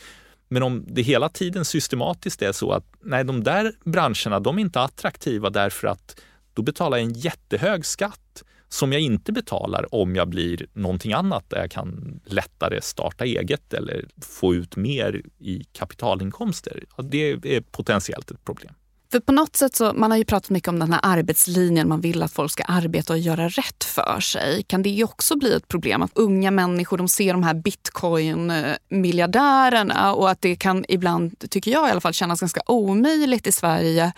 Men om det hela tiden systematiskt är så att nej, de där branscherna, de är inte attraktiva därför att då betalar jag en jättehög skatt som jag inte betalar om jag blir någonting annat där jag kan lättare starta eget eller få ut mer i kapitalinkomster. Det är potentiellt ett problem. För på något sätt så, man har ju pratat mycket om den här arbetslinjen, man vill att folk ska arbeta och göra rätt för sig. Kan det också bli ett problem att unga människor de ser de här bitcoin-miljardärerna och att det kan ibland, tycker jag i alla fall, kännas ganska omöjligt i Sverige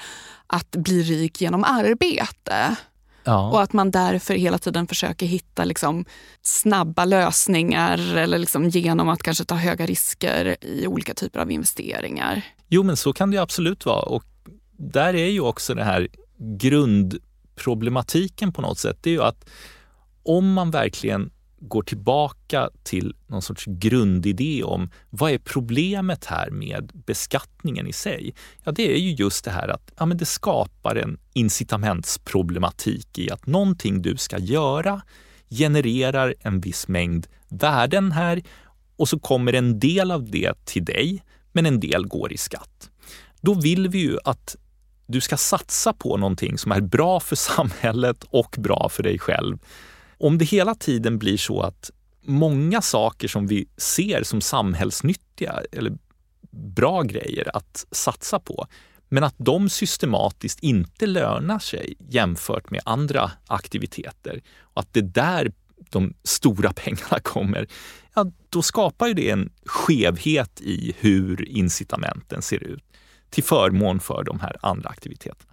att bli rik genom arbete? Ja. Och att man därför hela tiden försöker hitta liksom snabba lösningar eller liksom genom att kanske ta höga risker i olika typer av investeringar. Jo, men så kan det absolut vara. Och där är ju också den här grundproblematiken på något sätt. Det är ju att om man verkligen går tillbaka till någon sorts grundidé om vad är problemet här med beskattningen i sig? Ja, det är ju just det här att ja, men det skapar en incitamentsproblematik i att någonting du ska göra genererar en viss mängd värden här och så kommer en del av det till dig, men en del går i skatt. Då vill vi ju att du ska satsa på någonting som är bra för samhället och bra för dig själv. Om det hela tiden blir så att många saker som vi ser som samhällsnyttiga eller bra grejer att satsa på, men att de systematiskt inte lönar sig jämfört med andra aktiviteter och att det är där de stora pengarna kommer, ja, då skapar ju det en skevhet i hur incitamenten ser ut till förmån för de här andra aktiviteterna.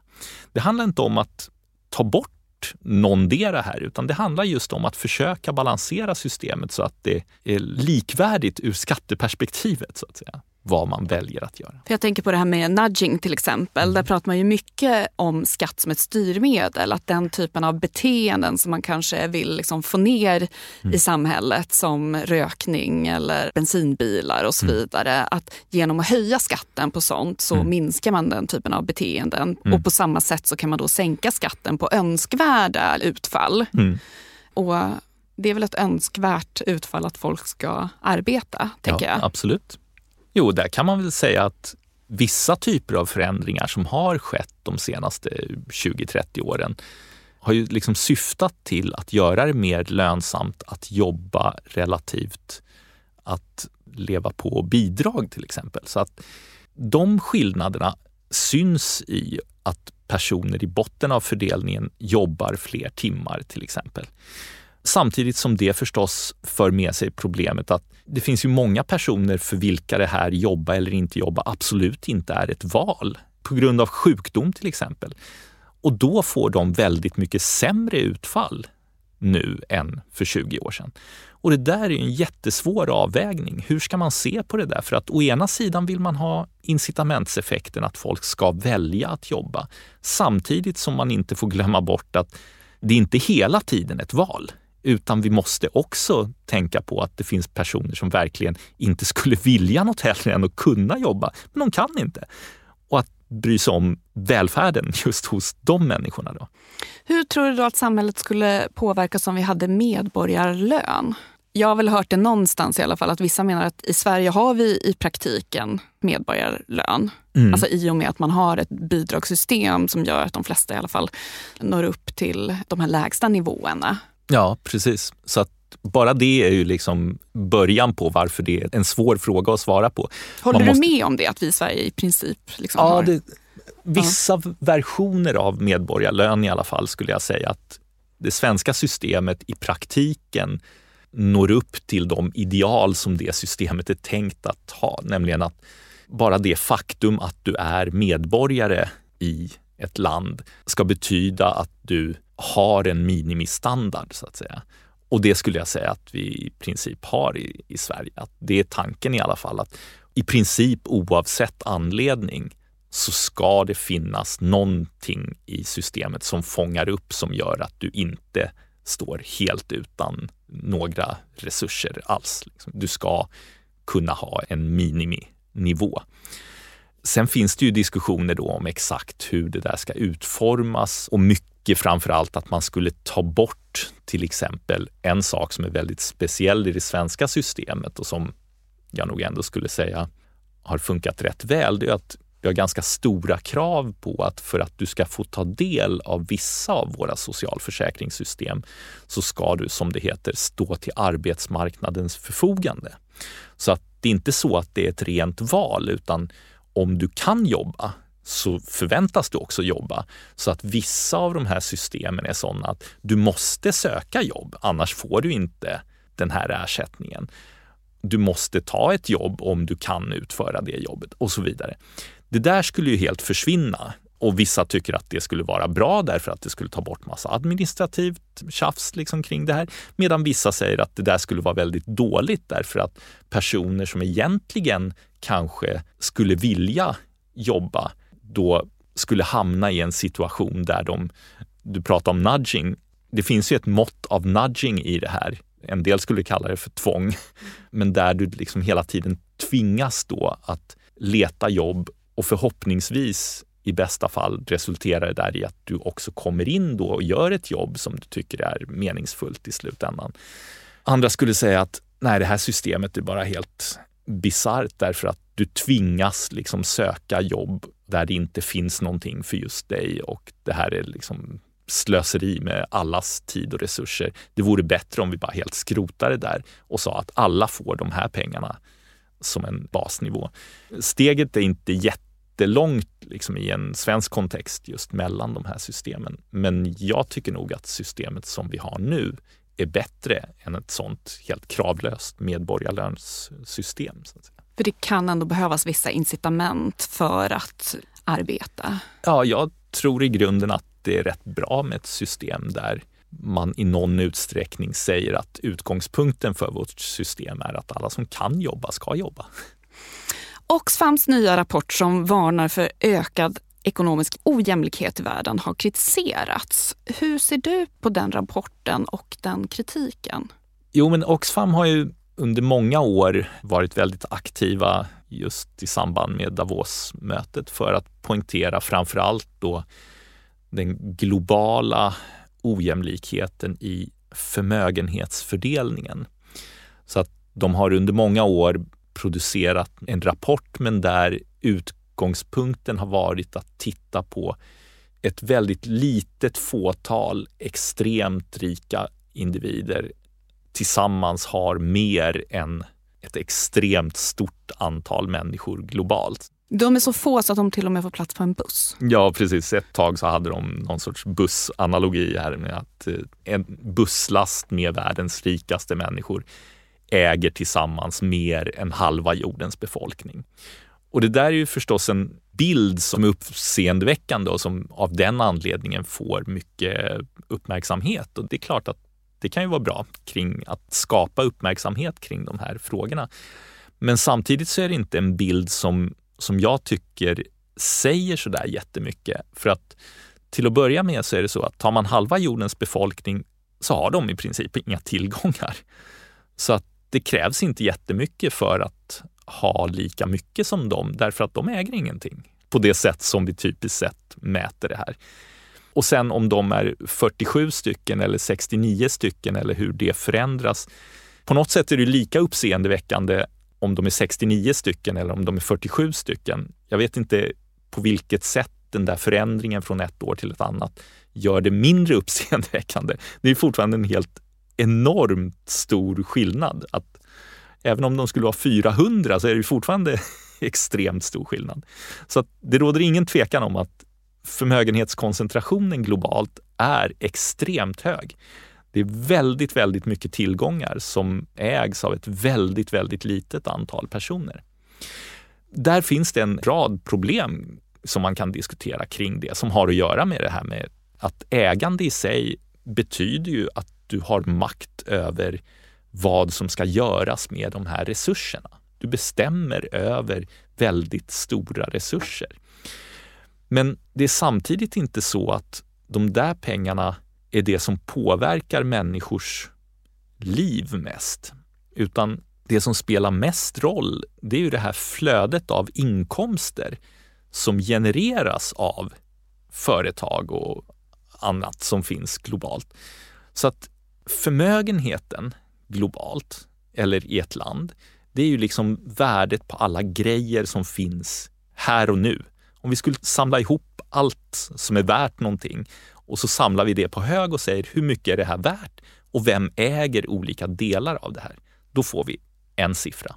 Det handlar inte om att ta bort någondera här, utan det handlar just om att försöka balansera systemet så att det är likvärdigt ur skatteperspektivet. så att säga vad man väljer att göra. För jag tänker på det här med nudging till exempel. Mm. Där pratar man ju mycket om skatt som ett styrmedel. Att den typen av beteenden som man kanske vill liksom få ner mm. i samhället som rökning eller bensinbilar och så mm. vidare. Att genom att höja skatten på sånt så mm. minskar man den typen av beteenden. Mm. Och på samma sätt så kan man då sänka skatten på önskvärda utfall. Mm. Och det är väl ett önskvärt utfall att folk ska arbeta, tänker ja, jag. Absolut. Jo, där kan man väl säga att vissa typer av förändringar som har skett de senaste 20-30 åren har ju liksom syftat till att göra det mer lönsamt att jobba relativt att leva på bidrag till exempel. Så att de skillnaderna syns i att personer i botten av fördelningen jobbar fler timmar till exempel. Samtidigt som det förstås för med sig problemet att det finns ju många personer för vilka det här jobba eller inte jobba absolut inte är ett val. På grund av sjukdom till exempel. Och då får de väldigt mycket sämre utfall nu än för 20 år sedan. Och det där är en jättesvår avvägning. Hur ska man se på det där? För att å ena sidan vill man ha incitamentseffekten att folk ska välja att jobba samtidigt som man inte får glömma bort att det inte hela tiden ett val utan vi måste också tänka på att det finns personer som verkligen inte skulle vilja något hellre än att kunna jobba, men de kan inte. Och att bry sig om välfärden just hos de människorna. Då. Hur tror du då att samhället skulle påverkas om vi hade medborgarlön? Jag har väl hört det någonstans i alla fall att vissa menar att i Sverige har vi i praktiken medborgarlön. Mm. Alltså i och med att man har ett bidragssystem som gör att de flesta i alla fall når upp till de här lägsta nivåerna. Ja, precis. Så att bara det är ju liksom början på varför det är en svår fråga att svara på. Håller Man du måste... med om det, att vi i Sverige i princip liksom ja, har... Det, vissa ja. versioner av medborgarlön i alla fall skulle jag säga att det svenska systemet i praktiken når upp till de ideal som det systemet är tänkt att ha, nämligen att bara det faktum att du är medborgare i ett land ska betyda att du har en minimistandard så att säga. Och det skulle jag säga att vi i princip har i, i Sverige. Att det är tanken i alla fall att i princip oavsett anledning så ska det finnas någonting i systemet som fångar upp som gör att du inte står helt utan några resurser alls. Liksom. Du ska kunna ha en miniminivå. Sen finns det ju diskussioner då om exakt hur det där ska utformas och mycket framför allt att man skulle ta bort till exempel en sak som är väldigt speciell i det svenska systemet och som jag nog ändå skulle säga har funkat rätt väl. Det är att vi har ganska stora krav på att för att du ska få ta del av vissa av våra socialförsäkringssystem så ska du, som det heter, stå till arbetsmarknadens förfogande. Så att det är inte så att det är ett rent val utan om du kan jobba så förväntas du också jobba. Så att vissa av de här systemen är sådana att du måste söka jobb, annars får du inte den här ersättningen. Du måste ta ett jobb om du kan utföra det jobbet och så vidare. Det där skulle ju helt försvinna och vissa tycker att det skulle vara bra därför att det skulle ta bort massa administrativt tjafs liksom kring det här. Medan vissa säger att det där skulle vara väldigt dåligt därför att personer som egentligen kanske skulle vilja jobba då skulle hamna i en situation där de, du pratar om nudging, det finns ju ett mått av nudging i det här. En del skulle kalla det för tvång, men där du liksom hela tiden tvingas då att leta jobb och förhoppningsvis i bästa fall resulterar det där i att du också kommer in då och gör ett jobb som du tycker är meningsfullt i slutändan. Andra skulle säga att nej, det här systemet är bara helt bisarrt därför att du tvingas liksom söka jobb där det inte finns någonting för just dig och det här är liksom slöseri med allas tid och resurser. Det vore bättre om vi bara helt skrotade det där och sa att alla får de här pengarna som en basnivå. Steget är inte jättelångt liksom, i en svensk kontext just mellan de här systemen. Men jag tycker nog att systemet som vi har nu är bättre än ett sånt helt kravlöst medborgarlönssystem. Så att. För det kan ändå behövas vissa incitament för att arbeta? Ja, jag tror i grunden att det är rätt bra med ett system där man i någon utsträckning säger att utgångspunkten för vårt system är att alla som kan jobba ska jobba. Oxfams nya rapport som varnar för ökad ekonomisk ojämlikhet i världen har kritiserats. Hur ser du på den rapporten och den kritiken? Jo, men Oxfam har ju under många år varit väldigt aktiva just i samband med Davos-mötet för att poängtera framför allt då den globala ojämlikheten i förmögenhetsfördelningen. Så att de har under många år producerat en rapport men där utgångspunkten har varit att titta på ett väldigt litet fåtal extremt rika individer tillsammans har mer än ett extremt stort antal människor globalt. De är så få så att de till och med får plats på en buss. Ja, precis. Ett tag så hade de någon sorts bussanalogi här med att eh, en busslast med världens rikaste människor äger tillsammans mer än halva jordens befolkning. Och det där är ju förstås en bild som är uppseendeväckande och som av den anledningen får mycket uppmärksamhet. Och det är klart att det kan ju vara bra kring att skapa uppmärksamhet kring de här frågorna. Men samtidigt så är det inte en bild som, som jag tycker säger så där jättemycket. För att till att börja med så är det så att tar man halva jordens befolkning så har de i princip inga tillgångar. Så att det krävs inte jättemycket för att ha lika mycket som dem därför att de äger ingenting på det sätt som vi typiskt sett mäter det här. Och sen om de är 47 stycken eller 69 stycken eller hur det förändras. På något sätt är det lika uppseendeväckande om de är 69 stycken eller om de är 47 stycken. Jag vet inte på vilket sätt den där förändringen från ett år till ett annat gör det mindre uppseendeväckande. Det är fortfarande en helt enormt stor skillnad. Att även om de skulle vara 400 så är det fortfarande extremt stor skillnad. Så det råder ingen tvekan om att förmögenhetskoncentrationen globalt är extremt hög. Det är väldigt, väldigt mycket tillgångar som ägs av ett väldigt, väldigt litet antal personer. Där finns det en rad problem som man kan diskutera kring det som har att göra med det här med att ägande i sig betyder ju att du har makt över vad som ska göras med de här resurserna. Du bestämmer över väldigt stora resurser. Men det är samtidigt inte så att de där pengarna är det som påverkar människors liv mest. Utan det som spelar mest roll, det är ju det här flödet av inkomster som genereras av företag och annat som finns globalt. Så att förmögenheten globalt eller i ett land, det är ju liksom värdet på alla grejer som finns här och nu. Om vi skulle samla ihop allt som är värt någonting och så samlar vi det på hög och säger hur mycket är det här värt och vem äger olika delar av det här? Då får vi en siffra.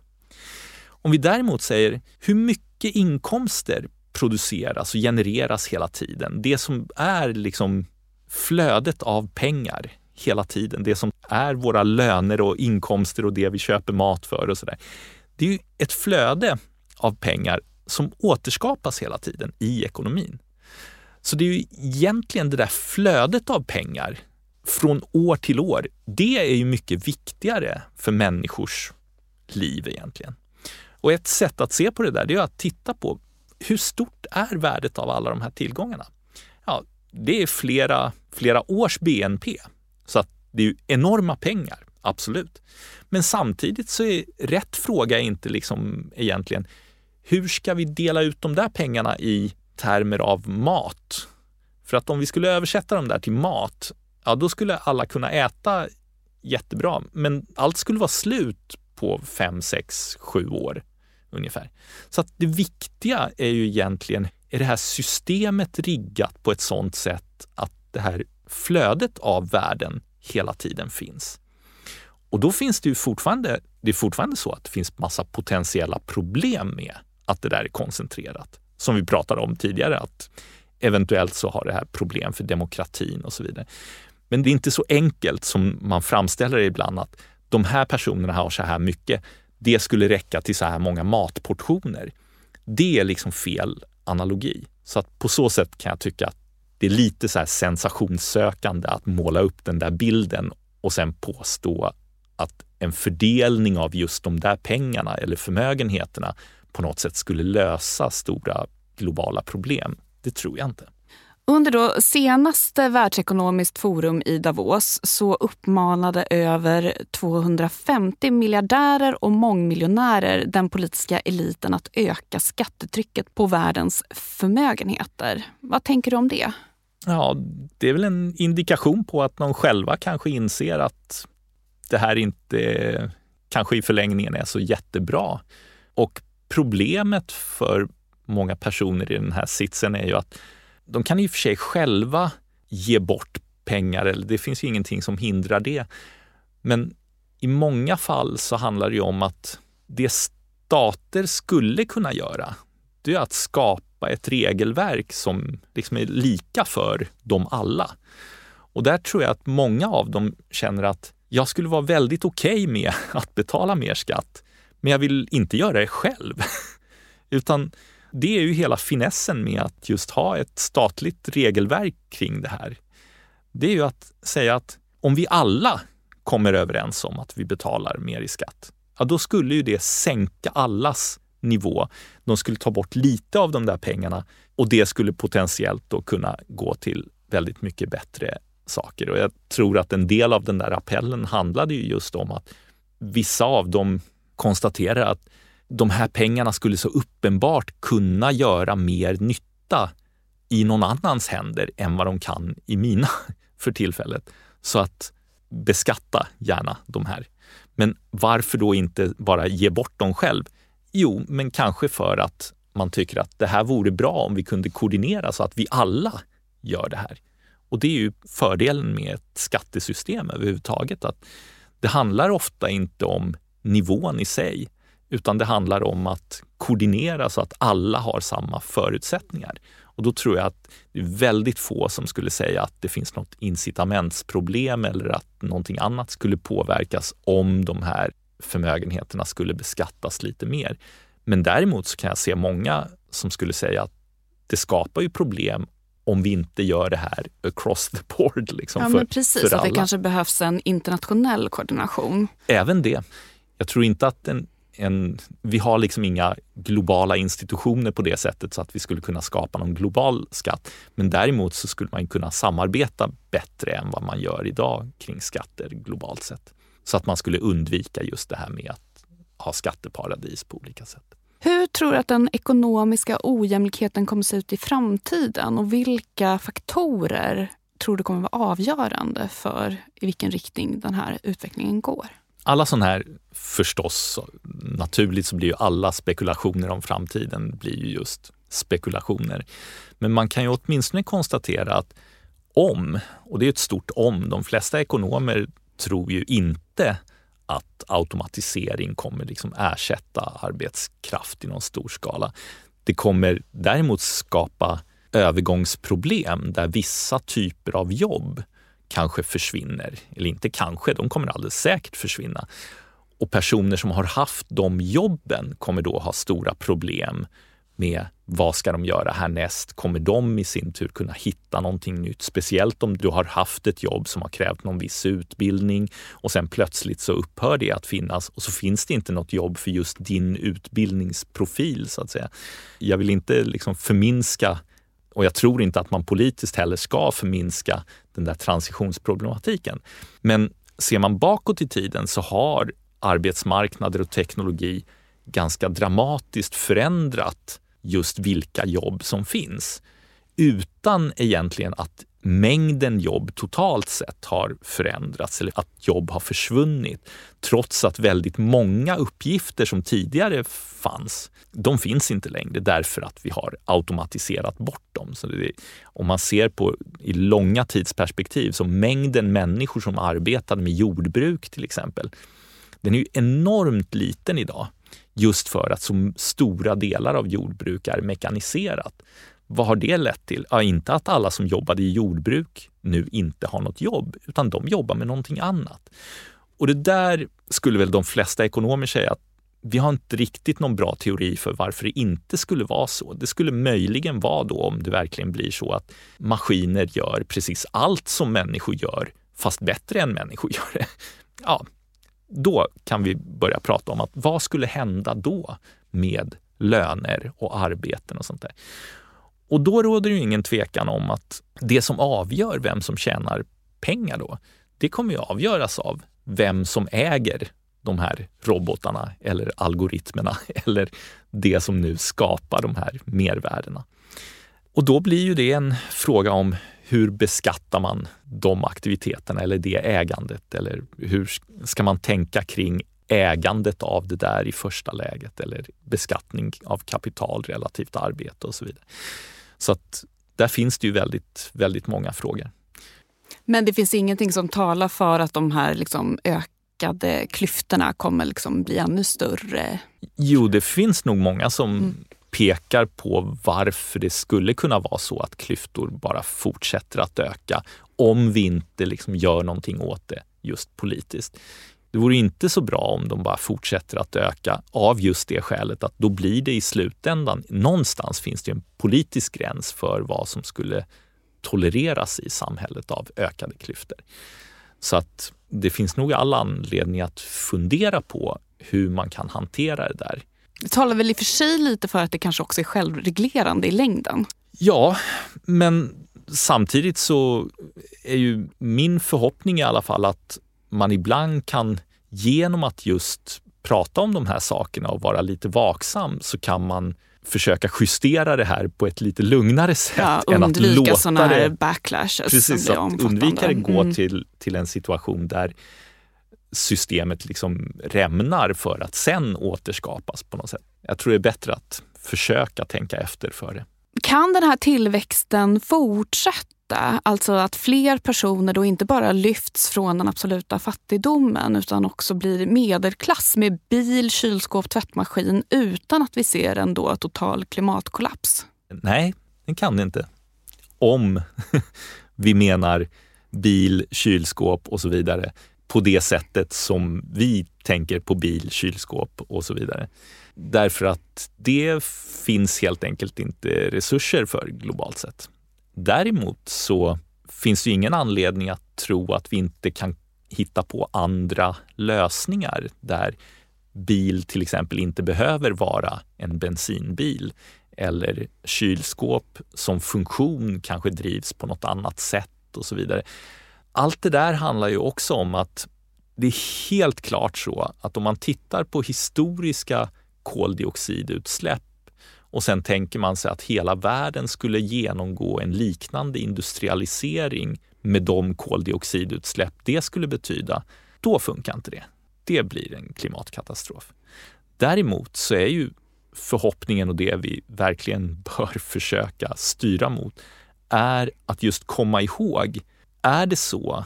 Om vi däremot säger hur mycket inkomster produceras och genereras hela tiden, det som är liksom flödet av pengar hela tiden, det som är våra löner och inkomster och det vi köper mat för och sådär. Det är ju ett flöde av pengar som återskapas hela tiden i ekonomin. Så det är ju egentligen det där flödet av pengar från år till år, det är ju mycket viktigare för människors liv egentligen. Och ett sätt att se på det där, det är att titta på hur stort är värdet av alla de här tillgångarna? Ja, det är flera, flera års BNP. Så att det är ju enorma pengar, absolut. Men samtidigt så är rätt fråga inte liksom egentligen hur ska vi dela ut de där pengarna i termer av mat? För att om vi skulle översätta dem där till mat, ja då skulle alla kunna äta jättebra, men allt skulle vara slut på fem, sex, sju år ungefär. Så att det viktiga är ju egentligen, är det här systemet riggat på ett sådant sätt att det här flödet av värden hela tiden finns? Och då finns det ju fortfarande, det är fortfarande så att det finns massa potentiella problem med att det där är koncentrerat. Som vi pratade om tidigare, att eventuellt så har det här problem för demokratin och så vidare. Men det är inte så enkelt som man framställer det ibland att de här personerna har så här mycket. Det skulle räcka till så här många matportioner. Det är liksom fel analogi. Så att på så sätt kan jag tycka att det är lite så här sensationssökande att måla upp den där bilden och sen påstå att en fördelning av just de där pengarna eller förmögenheterna på något sätt skulle lösa stora globala problem. Det tror jag inte. Under då senaste världsekonomiskt forum i Davos så uppmanade över 250 miljardärer och mångmiljonärer den politiska eliten att öka skattetrycket på världens förmögenheter. Vad tänker du om det? Ja, det är väl en indikation på att de själva kanske inser att det här inte kanske i förlängningen är så jättebra. Och problemet för många personer i den här sitsen är ju att de kan i och för sig själva ge bort pengar, eller det finns ju ingenting som hindrar det. Men i många fall så handlar det ju om att det stater skulle kunna göra, det är att skapa ett regelverk som liksom är lika för dem alla. Och där tror jag att många av dem känner att jag skulle vara väldigt okej okay med att betala mer skatt, men jag vill inte göra det själv. Utan det är ju hela finessen med att just ha ett statligt regelverk kring det här. Det är ju att säga att om vi alla kommer överens om att vi betalar mer i skatt, ja då skulle ju det sänka allas nivå. De skulle ta bort lite av de där pengarna och det skulle potentiellt då kunna gå till väldigt mycket bättre saker. Och jag tror att en del av den där appellen handlade ju just om att vissa av dem konstaterar att de här pengarna skulle så uppenbart kunna göra mer nytta i någon annans händer än vad de kan i mina för tillfället. Så att beskatta gärna de här. Men varför då inte bara ge bort dem själv? Jo, men kanske för att man tycker att det här vore bra om vi kunde koordinera så att vi alla gör det här. Och det är ju fördelen med ett skattesystem överhuvudtaget. Att det handlar ofta inte om nivån i sig, utan det handlar om att koordinera så att alla har samma förutsättningar. Och då tror jag att det är väldigt få som skulle säga att det finns något incitamentsproblem eller att någonting annat skulle påverkas om de här förmögenheterna skulle beskattas lite mer. Men däremot så kan jag se många som skulle säga att det skapar ju problem om vi inte gör det här across the board. Liksom, ja, för, men precis, för att det kanske behövs en internationell koordination. Även det. Jag tror inte att en, en, vi har liksom inga globala institutioner på det sättet så att vi skulle kunna skapa någon global skatt. Men däremot så skulle man kunna samarbeta bättre än vad man gör idag kring skatter globalt sett. Så att man skulle undvika just det här med att ha skatteparadis på olika sätt. Hur tror du att den ekonomiska ojämlikheten kommer se ut i framtiden och vilka faktorer tror du kommer vara avgörande för i vilken riktning den här utvecklingen går? Alla sådana här, förstås, naturligt så blir ju alla spekulationer om framtiden blir ju just spekulationer. Men man kan ju åtminstone konstatera att om, och det är ett stort om, de flesta ekonomer tror ju inte att automatisering kommer liksom ersätta arbetskraft i någon stor skala. Det kommer däremot skapa övergångsproblem där vissa typer av jobb kanske försvinner. Eller inte kanske, de kommer alldeles säkert försvinna. Och personer som har haft de jobben kommer då ha stora problem med vad ska de göra härnäst? Kommer de i sin tur kunna hitta någonting nytt? Speciellt om du har haft ett jobb som har krävt någon viss utbildning och sen plötsligt så upphör det att finnas och så finns det inte något jobb för just din utbildningsprofil så att säga. Jag vill inte liksom förminska och jag tror inte att man politiskt heller ska förminska den där transitionsproblematiken. Men ser man bakåt i tiden så har arbetsmarknader och teknologi ganska dramatiskt förändrat just vilka jobb som finns utan egentligen att mängden jobb totalt sett har förändrats eller att jobb har försvunnit. Trots att väldigt många uppgifter som tidigare fanns, de finns inte längre därför att vi har automatiserat bort dem. Så det, om man ser på i långa tidsperspektiv så mängden människor som arbetade med jordbruk till exempel, den är ju enormt liten idag just för att så stora delar av jordbruk är mekaniserat. Vad har det lett till? Ja, inte att alla som jobbade i jordbruk nu inte har något jobb, utan de jobbar med någonting annat. Och det där skulle väl de flesta ekonomer säga att vi har inte riktigt någon bra teori för varför det inte skulle vara så. Det skulle möjligen vara då om det verkligen blir så att maskiner gör precis allt som människor gör, fast bättre än människor gör det. Ja, då kan vi börja prata om att vad skulle hända då med löner och arbeten och sånt där. Och då råder det ju ingen tvekan om att det som avgör vem som tjänar pengar då, det kommer ju avgöras av vem som äger de här robotarna eller algoritmerna eller det som nu skapar de här mervärdena. Och då blir ju det en fråga om hur beskattar man de aktiviteterna eller det ägandet? Eller hur ska man tänka kring ägandet av det där i första läget eller beskattning av kapital relativt arbete och så vidare. Så att där finns det ju väldigt, väldigt många frågor. Men det finns ingenting som talar för att de här liksom ökade klyftorna kommer liksom bli ännu större? Jo, det finns nog många som mm. pekar på varför det skulle kunna vara så att klyftor bara fortsätter att öka om vi inte liksom gör någonting åt det just politiskt. Det vore inte så bra om de bara fortsätter att öka av just det skälet att då blir det i slutändan, någonstans finns det en politisk gräns för vad som skulle tolereras i samhället av ökade klyftor. Så att det finns nog all anledning att fundera på hur man kan hantera det där. Det talar väl i och för sig lite för att det kanske också är självreglerande i längden? Ja, men samtidigt så är ju min förhoppning i alla fall att man ibland kan genom att just prata om de här sakerna och vara lite vaksam så kan man försöka justera det här på ett lite lugnare sätt. Ja, än att låta sådana här backlashes precis, som att undvika det gå mm. till, till en situation där systemet liksom rämnar för att sen återskapas på något sätt. Jag tror det är bättre att försöka tänka efter före. Kan den här tillväxten fortsätta? Alltså att fler personer då inte bara lyfts från den absoluta fattigdomen utan också blir medelklass med bil, kylskåp, tvättmaskin utan att vi ser en då total klimatkollaps? Nej, det kan inte. Om vi menar bil, kylskåp och så vidare på det sättet som vi tänker på bil, kylskåp och så vidare. Därför att det finns helt enkelt inte resurser för globalt sett. Däremot så finns det ingen anledning att tro att vi inte kan hitta på andra lösningar där bil till exempel inte behöver vara en bensinbil eller kylskåp som funktion kanske drivs på något annat sätt och så vidare. Allt det där handlar ju också om att det är helt klart så att om man tittar på historiska koldioxidutsläpp och sen tänker man sig att hela världen skulle genomgå en liknande industrialisering med de koldioxidutsläpp det skulle betyda, då funkar inte det. Det blir en klimatkatastrof. Däremot så är ju förhoppningen och det vi verkligen bör försöka styra mot är att just komma ihåg, är det så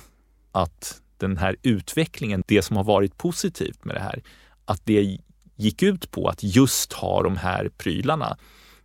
att den här utvecklingen, det som har varit positivt med det här, att det gick ut på att just ha de här prylarna.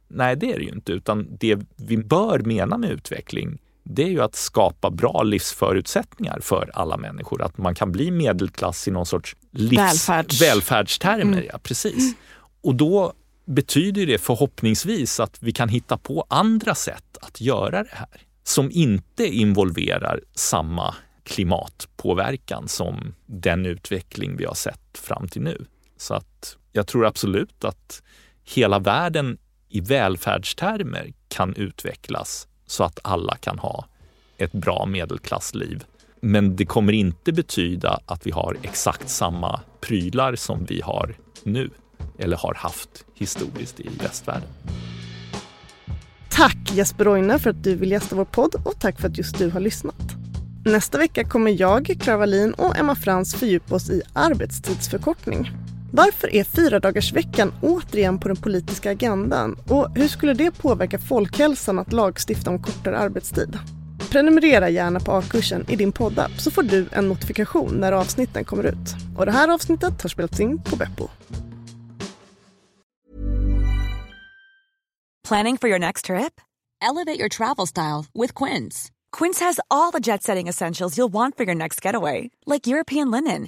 Nej, det är det ju inte, utan det vi bör mena med utveckling, det är ju att skapa bra livsförutsättningar för alla människor. Att man kan bli medelklass i någon sorts livs... Välfärds. välfärdstermer. Mm. Ja, precis. Och då betyder det förhoppningsvis att vi kan hitta på andra sätt att göra det här som inte involverar samma klimatpåverkan som den utveckling vi har sett fram till nu. Så att jag tror absolut att hela världen i välfärdstermer kan utvecklas så att alla kan ha ett bra medelklassliv. Men det kommer inte betyda att vi har exakt samma prylar som vi har nu eller har haft historiskt i västvärlden. Tack Jesper Roine för att du vill gästa vår podd och tack för att just du har lyssnat. Nästa vecka kommer jag, Clara Wallin och Emma Frans fördjupa oss i arbetstidsförkortning. Varför är fyradagarsveckan återigen på den politiska agendan? Och hur skulle det påverka folkhälsan att lagstifta om kortare arbetstid? Prenumerera gärna på A-kursen i din poddapp så får du en notifikation när avsnitten kommer ut. Och det här avsnittet har spelats in på Beppo. Planning for your next trip? Elevate your travel style with Quince. Quince has all the jet-setting essentials you'll want for your next getaway, like European linen